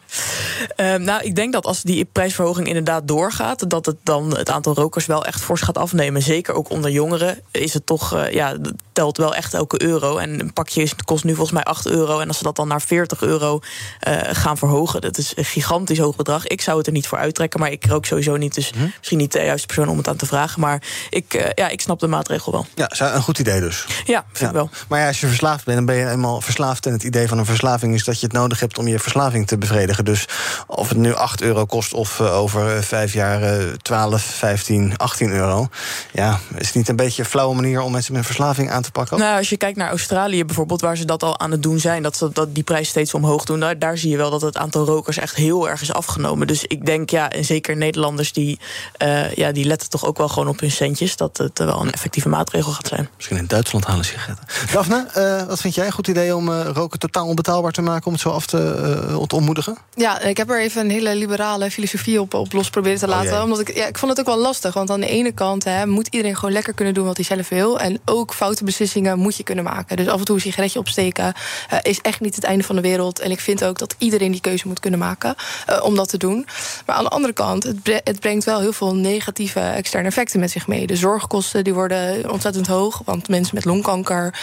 Uh, nou, ik denk dat als die prijsverhoging inderdaad doorgaat, dat het dan het aantal rokers wel echt fors gaat afnemen. Zeker ook onder jongeren is het toch, uh, ja, telt wel echt elke euro. En een pakje is, kost nu volgens mij 8 euro. En als ze dat dan naar 40 euro uh, gaan verhogen, dat is een gigantisch hoog bedrag. Ik zou het er niet voor uittrekken, maar ik rook sowieso niet. Dus hm? misschien niet de juiste persoon om het aan te vragen. Maar ik, ja, ik snap de maatregel wel. Ja, een goed idee dus. Ja, vind ja. wel. Maar ja, als je verslaafd bent, dan ben je eenmaal verslaafd. En het idee van een verslaving is dat je het nodig hebt om je verslaving te bevredigen. Dus of het nu 8 euro kost of uh, over vijf jaar uh, 12, 15, 18 euro. Ja, is het niet een beetje een flauwe manier om mensen met verslaving aan te pakken? Nou, als je kijkt naar Australië bijvoorbeeld, waar ze dat al aan het doen zijn, dat ze dat die prijs steeds omhoog doen, daar, daar zie je wel dat het aantal rokers echt heel erg is afgenomen. Dus ik denk, ja, en zeker Nederlanders die, uh, ja, die letten toch ook wel gewoon op hun centjes, dat het wel een effectieve maatregel gaat zijn. Misschien in Duitsland halen sigaretten. Daphne, uh, wat vind jij een goed idee om uh, roken totaal onbetaalbaar te maken, om het zo af te, te ontmoedigen? Ja, ik heb er even een hele liberale filosofie op, op los proberen te laten. Oh, omdat ik, ja, ik vond het ook wel lastig. Want aan de ene kant hè, moet iedereen gewoon lekker kunnen doen wat hij zelf wil. En ook foute beslissingen moet je kunnen maken. Dus af en toe een sigaretje opsteken uh, is echt niet het einde van de wereld. En ik vind ook dat iedereen die keuze moet kunnen maken uh, om dat te doen. Maar aan de andere kant, het, bre het, brengt wel heel veel negatieve externe effecten met zich mee. De zorgkosten die worden ontzettend hoog. Want mensen met longkanker,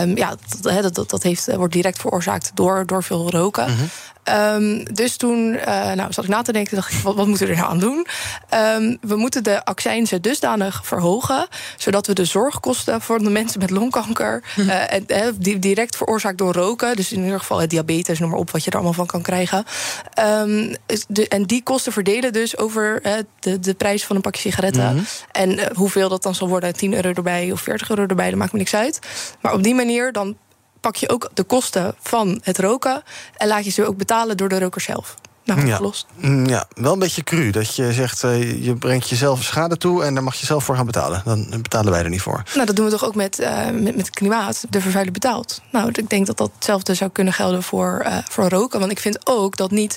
um, ja, dat, dat, dat, heeft, wordt direct veroorzaakt door, door veel roken. -hmm. Um, dus toen uh, nou, zat ik na te denken, dacht ik, wat, wat moeten we er nou aan doen? Um, we moeten de accijnzen dusdanig verhogen, zodat we de zorgkosten voor de mensen met longkanker, uh, en, die direct veroorzaakt door roken, dus in ieder geval diabetes, noem maar op, wat je er allemaal van kan krijgen. Um, de, en die kosten verdelen dus over de, de prijs van een pakje sigaretten. Mm -hmm. En hoeveel dat dan zal worden, 10 euro erbij of 40 euro erbij, dat maakt me niks uit. Maar op die manier dan pak je ook de kosten van het roken en laat je ze ook betalen door de roker zelf. Nou, ja. opgelost. ja, wel een beetje cru. Dat je zegt, uh, je brengt jezelf schade toe en daar mag je zelf voor gaan betalen. Dan betalen wij er niet voor. Nou, dat doen we toch ook met, uh, met, met klimaat. De vervuiler betaalt. Nou, ik denk dat dat hetzelfde zou kunnen gelden voor, uh, voor roken. Want ik vind ook dat niet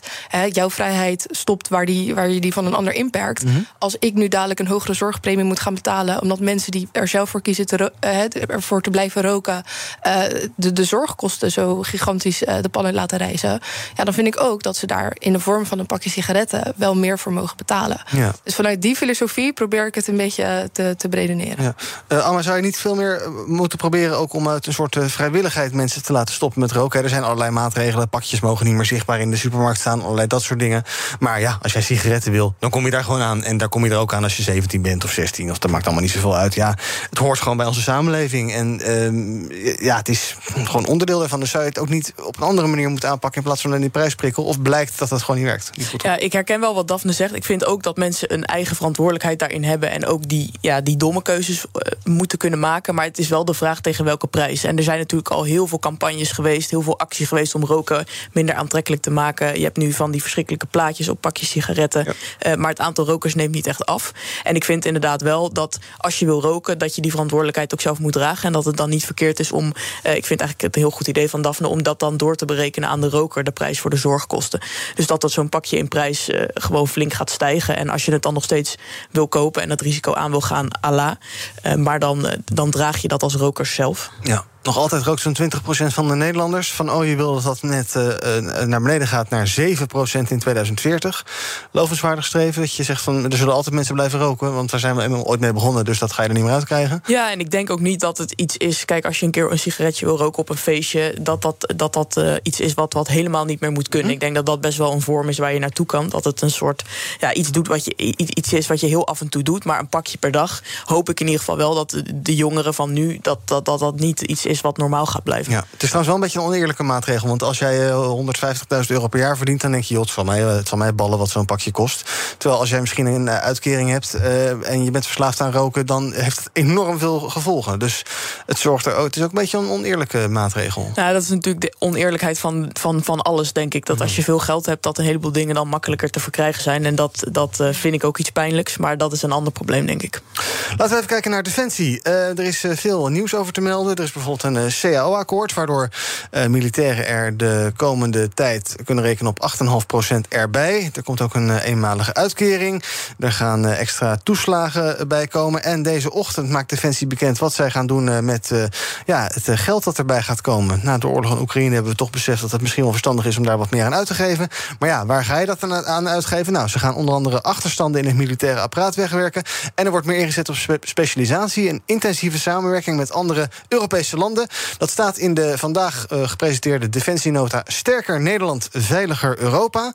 jouw vrijheid stopt waar, die, waar je die van een ander inperkt. Mm -hmm. Als ik nu dadelijk een hogere zorgpremie moet gaan betalen, omdat mensen die er zelf voor kiezen te ervoor te blijven roken, de, de zorgkosten zo gigantisch de pannen laten reizen. Ja, dan vind ik ook dat ze daar in de vorm van een pakje sigaretten wel meer voor mogen betalen. Ja. Dus vanuit die filosofie probeer ik het een beetje eh, te, te bredeneren. Ja. Uh, Amma, zou je niet veel meer eh, moeten proberen... ook om uit een soort vrijwilligheid mensen te laten stoppen met roken? Er zijn allerlei maatregelen. Pakjes mogen niet meer zichtbaar in de supermarkt staan. Allerlei dat soort dingen. Maar ja, als jij sigaretten wil, dan kom je daar gewoon aan. En daar kom je er ook aan als je 17 bent of 16. Of dat maakt allemaal niet zoveel uit. Ja, het hoort gewoon bij onze samenleving. En uh, ja, het is gewoon onderdeel daarvan. Dus zou je het ook niet op een andere manier moeten aanpakken... in plaats van een die prijsprikkel? Of blijkt dat dat gewoon niet werkt? Niet goed ja, ik herken wel wat Daphne zegt. Ik vind ook dat mensen een eigen verantwoordelijkheid daarin hebben... en ook die, ja, die domme keuzes uh, moeten kunnen maken. Maar het is wel de vraag tegen welke prijs. En er zijn natuurlijk al heel veel campagnes geweest... heel veel acties geweest om roken minder aantrekkelijk te maken. Je hebt nu van die verschrikkelijke plaatjes op pakjes sigaretten. Ja. Uh, maar het aantal rokers neemt niet echt af. En ik vind inderdaad wel dat als je wil roken... dat je die verantwoordelijkheid ook zelf moet dragen. En dat het dan niet verkeerd is om... Uh, ik vind eigenlijk het een heel goed idee van Daphne... om dat dan door te berekenen aan de roker... de prijs voor de zorgkosten. Dus dat dat zo'n pakje in prijs uh, gewoon flink gaat stijgen. En als je het dan nog steeds wil kopen... en dat risico aan wil gaan, ala. Uh, maar dan, dan draag je dat als roker zelf. Ja. Nog altijd rookt zo'n 20% van de Nederlanders. Van oh, je wil dat dat net uh, naar beneden gaat naar 7% in 2040. Lovenswaardig streven. Dat je zegt van er zullen altijd mensen blijven roken. Want daar zijn we ooit mee begonnen. Dus dat ga je er niet meer uit krijgen. Ja, en ik denk ook niet dat het iets is. Kijk, als je een keer een sigaretje wil roken op een feestje. Dat dat, dat, dat uh, iets is wat, wat helemaal niet meer moet kunnen. -hmm. Ik denk dat dat best wel een vorm is waar je naartoe kan. Dat het een soort ja, iets, doet wat je, iets is wat je heel af en toe doet. Maar een pakje per dag hoop ik in ieder geval wel dat de jongeren van nu. dat dat, dat, dat niet iets is wat normaal gaat blijven. Ja, het is trouwens wel een beetje een oneerlijke maatregel. Want als jij uh, 150.000 euro per jaar verdient, dan denk je, joh, het zal mij, het zal mij ballen wat zo'n pakje kost. Terwijl als jij misschien een uitkering hebt uh, en je bent verslaafd aan roken, dan heeft het enorm veel gevolgen. Dus het zorgt er ook. Het is ook een beetje een oneerlijke maatregel. Ja, dat is natuurlijk de oneerlijkheid van, van, van alles, denk ik. Dat als je veel geld hebt, dat een heleboel dingen dan makkelijker te verkrijgen zijn. En dat, dat uh, vind ik ook iets pijnlijks. Maar dat is een ander probleem, denk ik. Laten we even kijken naar Defensie. Uh, er is veel nieuws over te melden. Er is bijvoorbeeld een CAO-akkoord, waardoor uh, militairen er de komende tijd kunnen rekenen op 8,5% erbij. Er komt ook een uh, eenmalige uitkering. Er gaan extra toeslagen bij komen. En deze ochtend maakt Defensie bekend wat zij gaan doen met ja, het geld dat erbij gaat komen. Na de oorlog in Oekraïne hebben we toch beseft dat het misschien wel verstandig is om daar wat meer aan uit te geven. Maar ja, waar ga je dat dan aan uitgeven? Nou, ze gaan onder andere achterstanden in het militaire apparaat wegwerken. En er wordt meer ingezet op spe specialisatie en intensieve samenwerking met andere Europese landen. Dat staat in de vandaag uh, gepresenteerde defensienota Sterker Nederland, Veiliger Europa.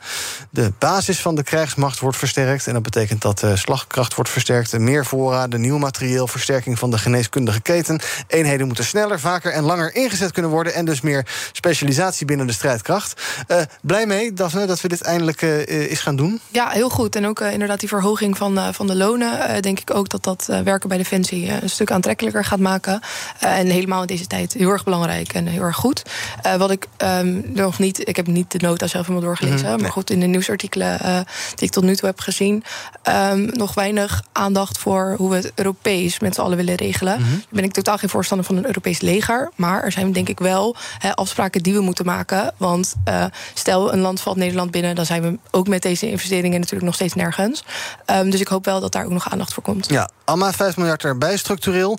De basis van de krijgsmacht wordt versterkt. En dat betekent dat de slagkracht wordt versterkt. Meer voorraden, nieuw materieel, versterking van de geneeskundige keten. Eenheden moeten sneller, vaker en langer ingezet kunnen worden. En dus meer specialisatie binnen de strijdkracht. Uh, blij mee, Daphne, dat we dit eindelijk uh, is gaan doen? Ja, heel goed. En ook inderdaad die verhoging van, van de lonen. denk ik ook dat dat werken bij Defensie een stuk aantrekkelijker gaat maken. en helemaal tijd heel erg belangrijk en heel erg goed. Uh, wat ik um, nog niet, ik heb niet de nota zelf helemaal doorgelezen, mm nee. maar goed, in de nieuwsartikelen uh, die ik tot nu toe heb gezien, um, nog weinig aandacht voor hoe we het Europees met z'n allen willen regelen. Mm -hmm. Ben ik totaal geen voorstander van een Europees leger, maar er zijn denk ik wel he, afspraken die we moeten maken. Want uh, stel een land valt Nederland binnen, dan zijn we ook met deze investeringen natuurlijk nog steeds nergens. Um, dus ik hoop wel dat daar ook nog aandacht voor komt. Ja, Amma, 5 miljard erbij structureel.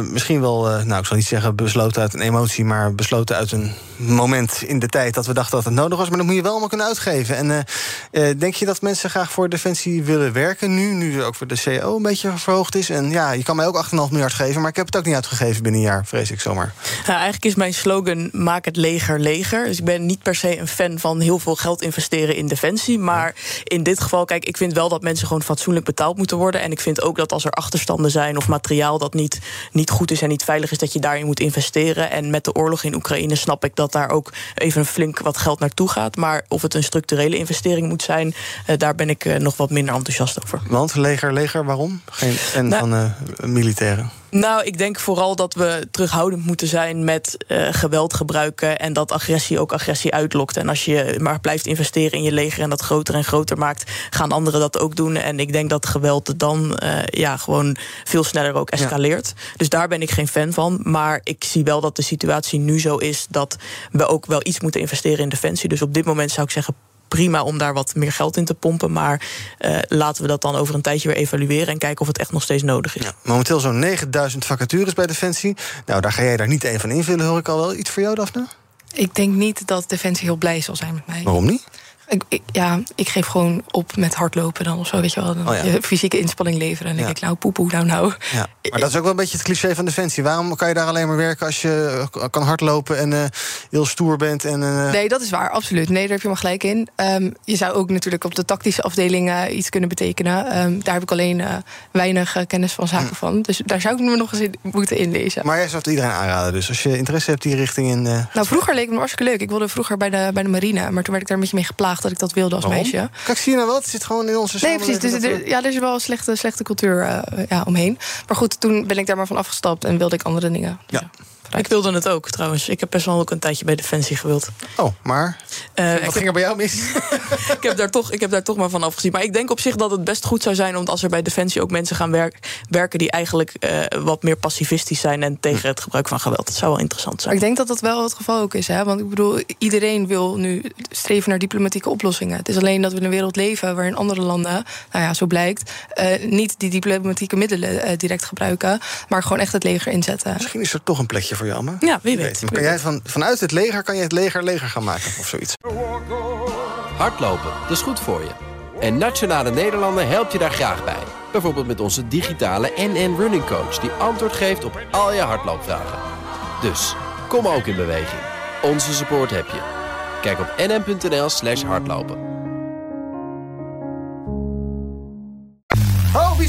misschien wel, nou ik zal niet zeggen besloten uit een emotie, maar besloten uit een moment in de tijd dat we dachten dat het nodig was. Maar dat moet je wel allemaal kunnen uitgeven. En uh, denk je dat mensen graag voor Defensie willen werken nu? Nu ook voor de CO een beetje verhoogd is. En ja, je kan mij ook 8,5 miljard geven. Maar ik heb het ook niet uitgegeven binnen een jaar, vrees ik zomaar. Ja, eigenlijk is mijn slogan: maak het leger leger. Dus ik ben niet per se een fan van heel veel geld investeren in Defensie. Maar in dit geval, kijk, ik vind wel dat mensen gewoon fatsoenlijk betaald moeten worden. En ik vind ook dat als er achterstanden zijn of materiaal dat niet, niet goed is en niet veilig is, dat je daarin moet investeren. En met de oorlog in Oekraïne snap ik dat daar ook even flink wat geld naartoe gaat. Maar of het een structurele investering moet zijn, uh, daar ben ik uh, nog wat minder enthousiast over. Want leger, leger, waarom? Geen en nou, van uh, militairen? Nou, ik denk vooral dat we terughoudend moeten zijn met uh, geweld gebruiken. En dat agressie ook agressie uitlokt. En als je maar blijft investeren in je leger en dat groter en groter maakt, gaan anderen dat ook doen. En ik denk dat geweld dan uh, ja, gewoon veel sneller ook escaleert. Ja. Dus daar ben ik geen fan van. Maar ik zie wel dat de situatie nu zo is dat we ook wel iets moeten investeren in defensie. Dus op dit moment zou ik zeggen prima om daar wat meer geld in te pompen. Maar uh, laten we dat dan over een tijdje weer evalueren en kijken of het echt nog steeds nodig is. Ja, momenteel zo'n 9000 vacatures bij Defensie. Nou, daar ga jij daar niet één van invullen, hoor ik al wel. Iets voor jou, Daphne? Ik denk niet dat Defensie heel blij zal zijn met mij. Waarom niet? Ik, ik- ja, ik geef gewoon op met hardlopen dan of zo, weet je wel. Dan Oh ja. je fysieke inspanning leveren. En dan denk ik, nou, poepoe, nou, nou. Ja. Maar dat is ook wel een beetje het cliché van Defensie. Waarom kan je daar alleen maar werken als je eh, kan hardlopen en eh, heel stoer bent? En, eh, Nee, dat is waar, absoluut. Nee, daar heb je me gelijk in. Ehm, je zou ook natuurlijk op de tactische afdeling iets kunnen betekenen. Ehm, daar heb ik alleen weinig kennis van zaken van. Dus daar zou ik me nog eens in moeten inlezen. Maar jij zou het iedereen aanraden. Dus als je interesse hebt die richting in. Nou, vroeger leek het me hartstikke leuk. Ik wilde vroeger bij de, bij de marine. Maar toen werd ik daar een beetje mee geplaagd dat ik dat wilde als waarom? meisje. Kijk, zie je nou wat? Het zit gewoon in onze Nee, precies. Dus, samenleving er, ja, er is wel een slechte, slechte cultuur eh, ja, omheen. Maar goed, toen ben ik daar maar van afgestapt en wilde ik andere dingen. Ja. Ik wilde het ook trouwens. Ik heb best wel ook een tijdje bij Defensie gewild. Oh, maar? wat ging er bij jou mis? ik, heb daar toch, ik heb daar toch maar van afgezien. Maar ik denk op zich dat het best goed zou zijn... om als er bij Defensie ook mensen gaan werk- werken... die eigenlijk eh, wat meer pacifistisch zijn... en tegen het gebruik van geweld. Dat zou wel interessant Maar zijn. ik denk dat dat wel het geval ook is. Hè? Want ik bedoel, iedereen wil nu streven naar diplomatieke oplossingen. Het is alleen dat we in een wereld leven waarin andere landen, nou ja, zo blijkt, eh, niet die diplomatieke middelen eh, direct gebruiken, maar gewoon echt het leger inzetten. Misschien is er toch een plekje voor jou. Ja, wie weet. Maar kan jij van, vanuit het leger kan je het leger leger gaan maken of zoiets? Hardlopen, dat is goed voor je. En Nationale Nederlanden helpt je daar graag bij. Bijvoorbeeld met onze digitale NN Running Coach... die antwoord geeft op al je hardloopvragen. Dus, kom ook in beweging. Onze support heb je. Kijk op nn.nl slash hardlopen.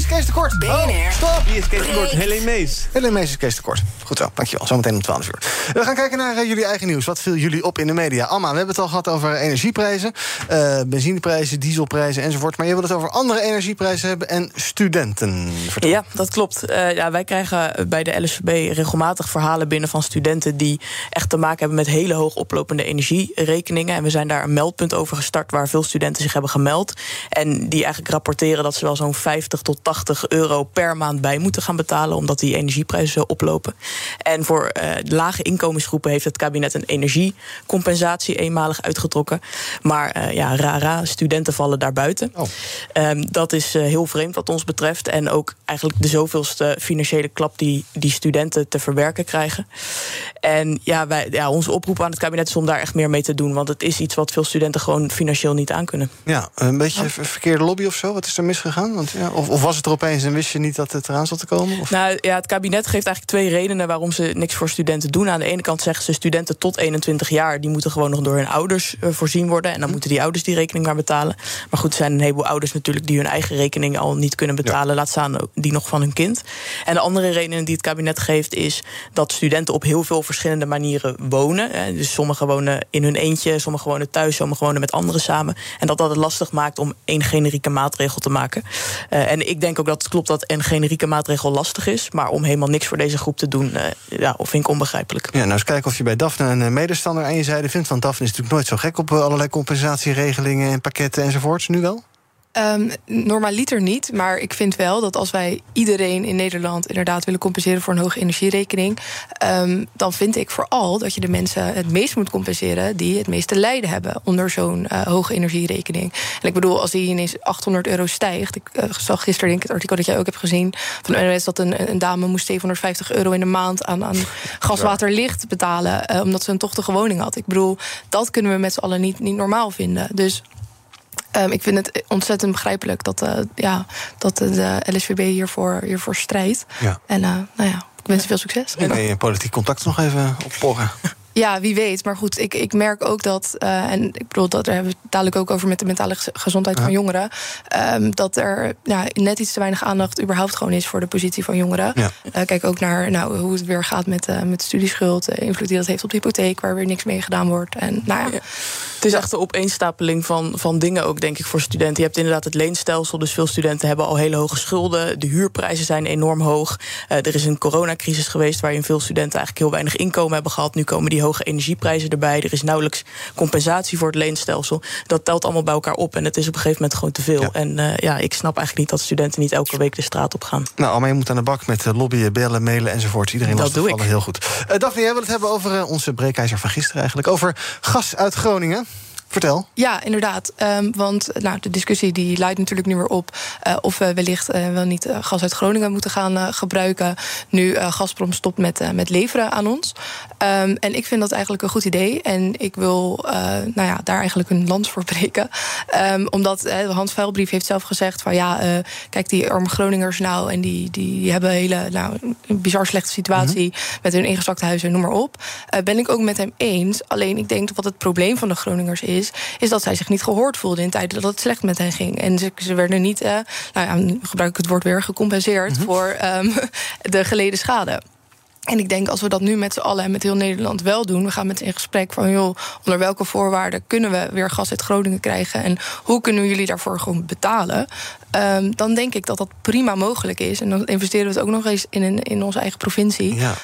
Is Kees de Kort? BNR. Oh, stop! Wie is Kees de Kort? Helene Mees. Helene Mees is Kees de Kort. Goed zo, dankjewel. Zometeen om 12 uur. We gaan kijken naar eh, jullie eigen nieuws. Wat viel jullie op in de media? Alma, we hebben het al gehad over energieprijzen. eh, benzineprijzen, dieselprijzen enzovoort. Maar je wil het over andere energieprijzen hebben en studenten. Vertel. Ja, dat klopt. Eh, ja, wij krijgen bij de LSVB regelmatig verhalen binnen van studenten die echt te maken hebben met hele hoog oplopende energierekeningen. En we zijn daar een meldpunt over gestart waar veel studenten zich hebben gemeld. En die eigenlijk rapporteren dat ze wel zo'n 50 tot 80 euro per maand bij moeten gaan betalen, omdat die energieprijzen zo oplopen. En voor eh, lage inkomensgroepen heeft het kabinet een energiecompensatie eenmalig uitgetrokken. Maar eh, ja, rara, studenten vallen daar buiten. Ehm, dat is eh, heel vreemd wat ons betreft. En ook eigenlijk de zoveelste financiële klap die, die studenten te verwerken krijgen. En ja, wij, ja, onze oproep aan het kabinet is om daar echt meer mee te doen. Want het is iets wat veel studenten gewoon financieel niet aankunnen. Ja, een beetje ver- verkeerde lobby of zo? Wat is er misgegaan? Want, ja, of, of was het er opeens en wist je niet dat het eraan zat te komen? Of? Nou ja, het kabinet geeft eigenlijk twee redenen waarom ze niks voor studenten doen. Aan de ene kant zeggen ze studenten tot 21 jaar, die moeten gewoon nog door hun ouders eh, voorzien worden. En dan moeten die ouders die rekening maar betalen. Maar goed, er zijn een heleboel ouders natuurlijk die hun eigen rekening al niet kunnen betalen. Laat staan die nog van hun kind. En de andere reden die het kabinet geeft is dat studenten op heel veel verschillende manieren wonen. hè. Dus sommigen wonen in hun eentje, sommigen wonen thuis, sommigen wonen met anderen samen. En dat dat het lastig maakt om één generieke maatregel te maken. Eh, en ik denk ook dat het klopt dat een generieke maatregel lastig is. Maar om helemaal niks voor deze groep te doen, eh, ja, vind ik onbegrijpelijk. Ja, nou eens kijken of je bij Daphne een eh, medestander aan je zijde vindt. Want Daphne is natuurlijk nooit zo gek op eh, allerlei compensatieregelingen en pakketten enzovoorts. Nu wel? Ehm, normaliter niet, maar ik vind wel dat als wij iedereen in Nederland inderdaad willen compenseren voor een hoge energierekening, ehm, dan vind ik vooral dat je de mensen het meest moet compenseren die het meeste lijden hebben onder zo'n eh, hoge energierekening. En ik bedoel, als die ineens 800 euro stijgt, ik eh, zag gisteren denk ik het artikel dat jij ook hebt gezien van NOS dat een, een dame moest 750 euro in de maand aan, aan gas, water, licht betalen, eh, omdat ze een tochtige woning had. Ik bedoel, dat kunnen we met z'n allen niet, niet normaal vinden. Dus Ehm, ik vind het ontzettend begrijpelijk dat, eh, ja, dat de LSVB hiervoor, hiervoor strijdt. Ja. En eh, nou ja, ik wens je veel succes. En je politiek contact nog even opporren. Ja, wie weet. Maar goed, ik, ik merk ook dat, eh, en ik bedoel, dat daar hebben we het dadelijk ook over met de mentale gez- gezondheid van jongeren. ehm, dat er ja, net iets te weinig aandacht überhaupt gewoon is voor de positie van jongeren. Ja. Eh, kijk ook naar nou, hoe het weer gaat met, eh, met de studieschuld, de invloed die dat heeft op de hypotheek, waar weer niks mee gedaan wordt. En nou ja. Het is echt een opeenstapeling van, van dingen ook, denk ik, voor studenten. Je hebt inderdaad het leenstelsel, dus veel studenten hebben al hele hoge schulden. De huurprijzen zijn enorm hoog. Eh, er is een coronacrisis geweest waarin veel studenten eigenlijk heel weinig inkomen hebben gehad. Nu komen die hoge energieprijzen erbij. Er is nauwelijks compensatie voor het leenstelsel. Dat telt allemaal bij elkaar op en het is op een gegeven moment gewoon te veel. En eh, ja, ik snap eigenlijk niet dat studenten niet elke week de straat op gaan. Nou, maar je moet aan de bak met eh, lobbyen, bellen, mailen enzovoort. Iedereen Dat doe ik. vallen, heel goed. Eh Daphne, jij wil het hebben over onze breekijzer van gisteren eigenlijk. Over gas uit Groningen. Vertel. Ja, inderdaad. Um, want nou, de discussie die leidt natuurlijk nu weer op uh, of we wellicht uh, wel niet uh, gas uit Groningen moeten gaan gebruiken. Nu Gazprom stopt met, met leveren aan ons. Um, en ik vind dat eigenlijk een goed idee. En ik wil nou ja, daar eigenlijk een lans voor breken. Um, omdat Hans Vuilbrief heeft zelf gezegd van ja, kijk, die arme Groningers nou en die, die hebben een hele nou, een bizar slechte situatie mm -hmm. met hun ingezakte huizen, noem maar op. ben ik ook met hem eens. Alleen ik denk dat wat het probleem van de Groningers is is, is dat zij zich niet gehoord voelden in tijden dat het slecht met hen ging. En ze, ze werden niet, uh, nou ja, nu gebruik ik het woord weer, gecompenseerd mm -hmm. voor um, de geleden schade. En ik denk als we dat nu met z'n allen en met heel Nederland wel doen, we gaan met in gesprek van joh, onder welke voorwaarden kunnen we weer gas uit Groningen krijgen en hoe kunnen jullie daarvoor gewoon betalen? Um, dan denk ik dat dat prima mogelijk is. En dan investeren we het ook nog eens in, in onze eigen provincie. Ja.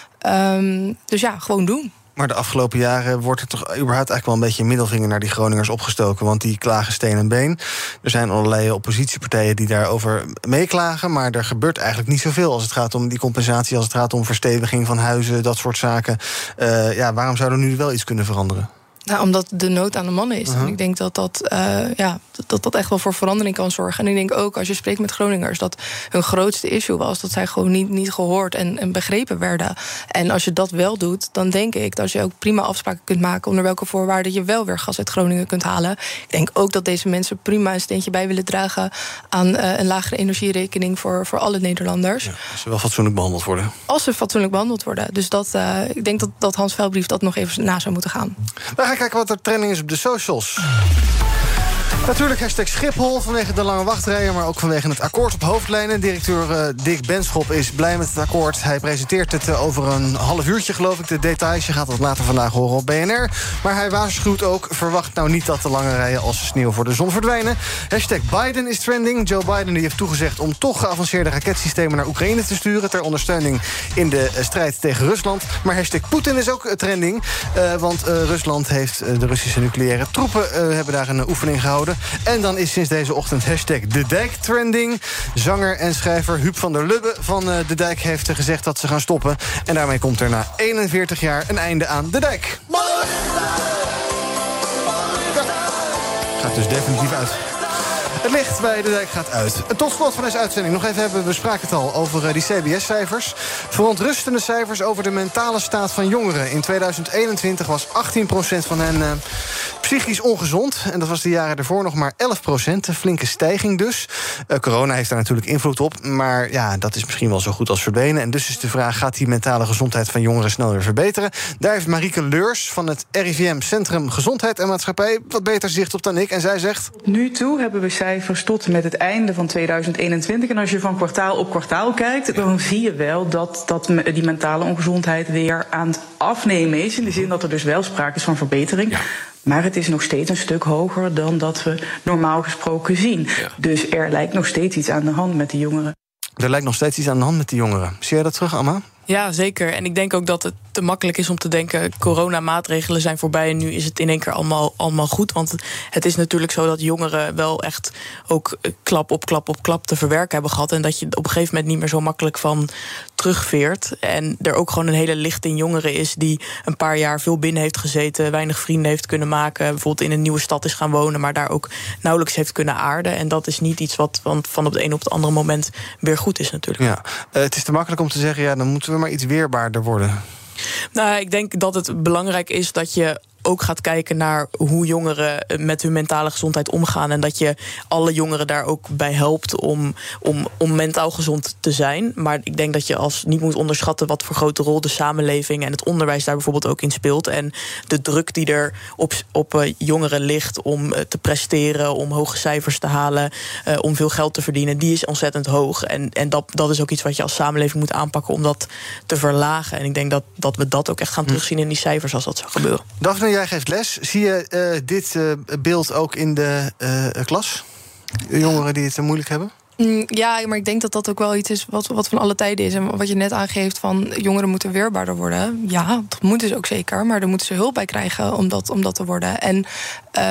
Um, dus ja, gewoon doen. Maar de afgelopen jaren wordt er toch überhaupt eigenlijk wel een beetje een middelvinger naar die Groningers opgestoken. Want die klagen steen en been. Er zijn allerlei oppositiepartijen die daarover meeklagen. Maar er gebeurt eigenlijk niet zoveel als het gaat om die compensatie, als het gaat om versteviging van huizen, dat soort zaken. Uh, ja, waarom zou er nu wel iets kunnen veranderen? Nou, omdat de nood aan de man is. Uh -huh. En ik denk dat dat, uh, ja, dat dat echt wel voor verandering kan zorgen. En ik denk ook, als je spreekt met Groningers... dat hun grootste issue was dat zij gewoon niet, niet gehoord en, en begrepen werden. En als je dat wel doet, dan denk ik dat je ook prima afspraken kunt maken... onder welke voorwaarden je wel weer gas uit Groningen kunt halen. Ik denk ook dat deze mensen prima een steentje bij willen dragen... aan uh, een lagere energierekening voor, voor alle Nederlanders. Ja, als ze wel fatsoenlijk behandeld worden. Als ze fatsoenlijk behandeld worden. Dus dat, uh, ik denk dat, dat Hans Velbrief dat nog even na zou moeten gaan. Kijken wat er trending is op de socials. Natuurlijk hashtag Schiphol vanwege de lange wachtrijen... maar ook vanwege het akkoord op hoofdlijnen. Directeur uh, Dick Benschop is blij met het akkoord. Hij presenteert het uh, over een half uurtje, geloof ik. De details, je gaat dat later vandaag horen op BNR. Maar hij waarschuwt ook, verwacht nou niet dat de lange rijen... als sneeuw voor de zon verdwijnen. Hashtag Biden is trending. Joe Biden die heeft toegezegd om toch geavanceerde raketsystemen... naar Oekraïne te sturen ter ondersteuning in de uh, strijd tegen Rusland. Maar hashtag Poetin is ook trending. want Rusland heeft de Russische nucleaire troepen... hebben daar een oefening gehouden. En dan is sinds deze ochtend hashtag De Dijk trending. Zanger en schrijver Huub van der Lubbe van De Dijk heeft gezegd dat ze gaan stoppen. En daarmee komt er na 41 jaar een einde aan De Dijk. Gaat dus definitief uit. Het licht bij de dijk gaat uit. Tot slot van deze uitzending nog even hebben we spraken het al over die CBS-cijfers. Verontrustende cijfers over de mentale staat van jongeren. In 2021 was 18% van hen uh, psychisch ongezond. En dat was de jaren ervoor nog maar 11%. Een flinke stijging dus. Uh, corona heeft daar natuurlijk invloed op. Maar ja, dat is misschien wel zo goed als verdwenen. En dus is de vraag, gaat die mentale gezondheid van jongeren snel weer verbeteren? Daar heeft Marieke Leurs van het RIVM Centrum Gezondheid en Maatschappij... wat beter zicht op dan ik. En zij zegt... Nu toe hebben we cijfers tot met het einde van 2021. En als je van kwartaal op kwartaal kijkt, dan zie je wel dat, dat die mentale ongezondheid weer aan het afnemen is. In de zin dat er dus wel sprake is van verbetering. Ja. Maar het is nog steeds een stuk hoger dan dat we normaal gesproken zien. Ja. Dus er lijkt nog steeds iets aan de hand met de jongeren. Er lijkt nog steeds iets aan de hand met de jongeren. Zie jij dat terug, Amma? Ja, zeker. En ik denk ook dat het te makkelijk is om te denken... coronamaatregelen zijn voorbij en nu is het in één keer allemaal, allemaal goed. Want het is natuurlijk zo dat jongeren wel echt ook klap op klap op klap te verwerken hebben gehad. En dat je op een gegeven moment niet meer zo makkelijk van terugveert. En er ook gewoon een hele lichting jongeren is... die een paar jaar veel binnen heeft gezeten... weinig vrienden heeft kunnen maken... bijvoorbeeld in een nieuwe stad is gaan wonen... maar daar ook nauwelijks heeft kunnen aarden. En dat is niet iets wat van op het een op het andere moment weer goed is natuurlijk. Ja, uh, het is te makkelijk om te zeggen... ja, dan moeten we maar iets weerbaarder worden. Nou, ik denk dat het belangrijk is dat je ook gaat kijken naar hoe jongeren met hun mentale gezondheid omgaan. En dat je alle jongeren daar ook bij helpt om, om, om mentaal gezond te zijn. Maar ik denk dat je als niet moet onderschatten wat voor grote rol de samenleving en het onderwijs daar bijvoorbeeld ook in speelt. En de druk die er op, op uh, jongeren ligt om uh, te presteren, om hoge cijfers te halen, uh, om veel geld te verdienen, die is ontzettend hoog. En, en dat, dat is ook iets wat je als samenleving moet aanpakken om dat te verlagen. En ik denk dat, dat we dat ook echt gaan Hm. terugzien in die cijfers als dat zou gebeuren. Daphne, jij geeft les. Zie je uh, dit uh, beeld ook in de uh, klas? Jongeren die het moeilijk hebben? Mm, Ja, maar ik denk dat dat ook wel iets is wat, wat van alle tijden is. En wat je net aangeeft van jongeren moeten weerbaarder worden. Ja, dat moeten ze ook zeker. Maar daar moeten ze hulp bij krijgen om dat, om dat te worden. En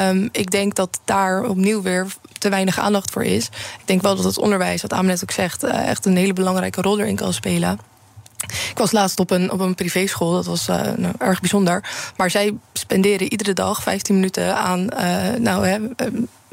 um, ik denk dat daar opnieuw weer te weinig aandacht voor is. Ik denk wel dat het onderwijs, wat Amen net ook zegt... echt een hele belangrijke rol erin kan spelen. Ik was laatst op een, op een privéschool, dat was uh, nou, erg bijzonder. Maar zij spenderen iedere dag 15 minuten aan uh, nou, hè,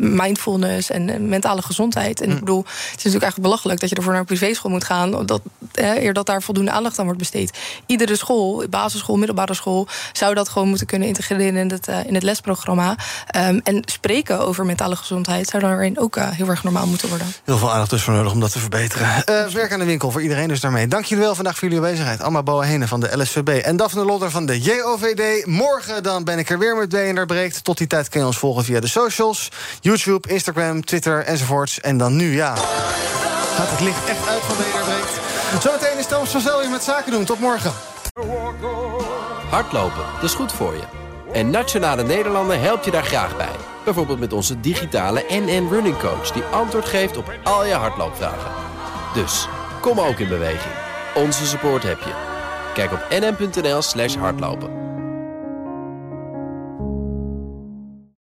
mindfulness en mentale gezondheid. En ik bedoel, het is natuurlijk eigenlijk belachelijk dat je ervoor naar een privéschool moet gaan. Dat, eh, eer dat daar voldoende aandacht aan wordt besteed. Iedere school, basisschool, middelbare school, zou dat gewoon moeten kunnen integreren in het, uh, in het lesprogramma. Um, en spreken over mentale gezondheid zou daarin ook uh, heel erg normaal moeten worden. Heel veel aandacht dus voor nodig om dat te verbeteren. Uh, werk aan de winkel voor iedereen dus daarmee. Dank jullie wel vandaag voor jullie aanwezigheid. Amma Boahene van de LSVB en Daphne Lodder van de JOVD. Morgen dan ben ik er weer met BNR Breekt. Tot die tijd kun je ons volgen via de socials. YouTube, Instagram, Twitter enzovoorts. En dan nu, ja, gaat het licht echt uit van Breekt. Zometeen is Thomas van Zelje met Zaken doen. Tot morgen. Hardlopen, dat is goed voor je. En Nationale Nederlanden helpt je daar graag bij. Bijvoorbeeld met onze digitale NN Running Coach... die antwoord geeft op al je hardloopvragen. Dus, kom ook in beweging. Onze support heb je. Kijk op nn.nl slash hardlopen.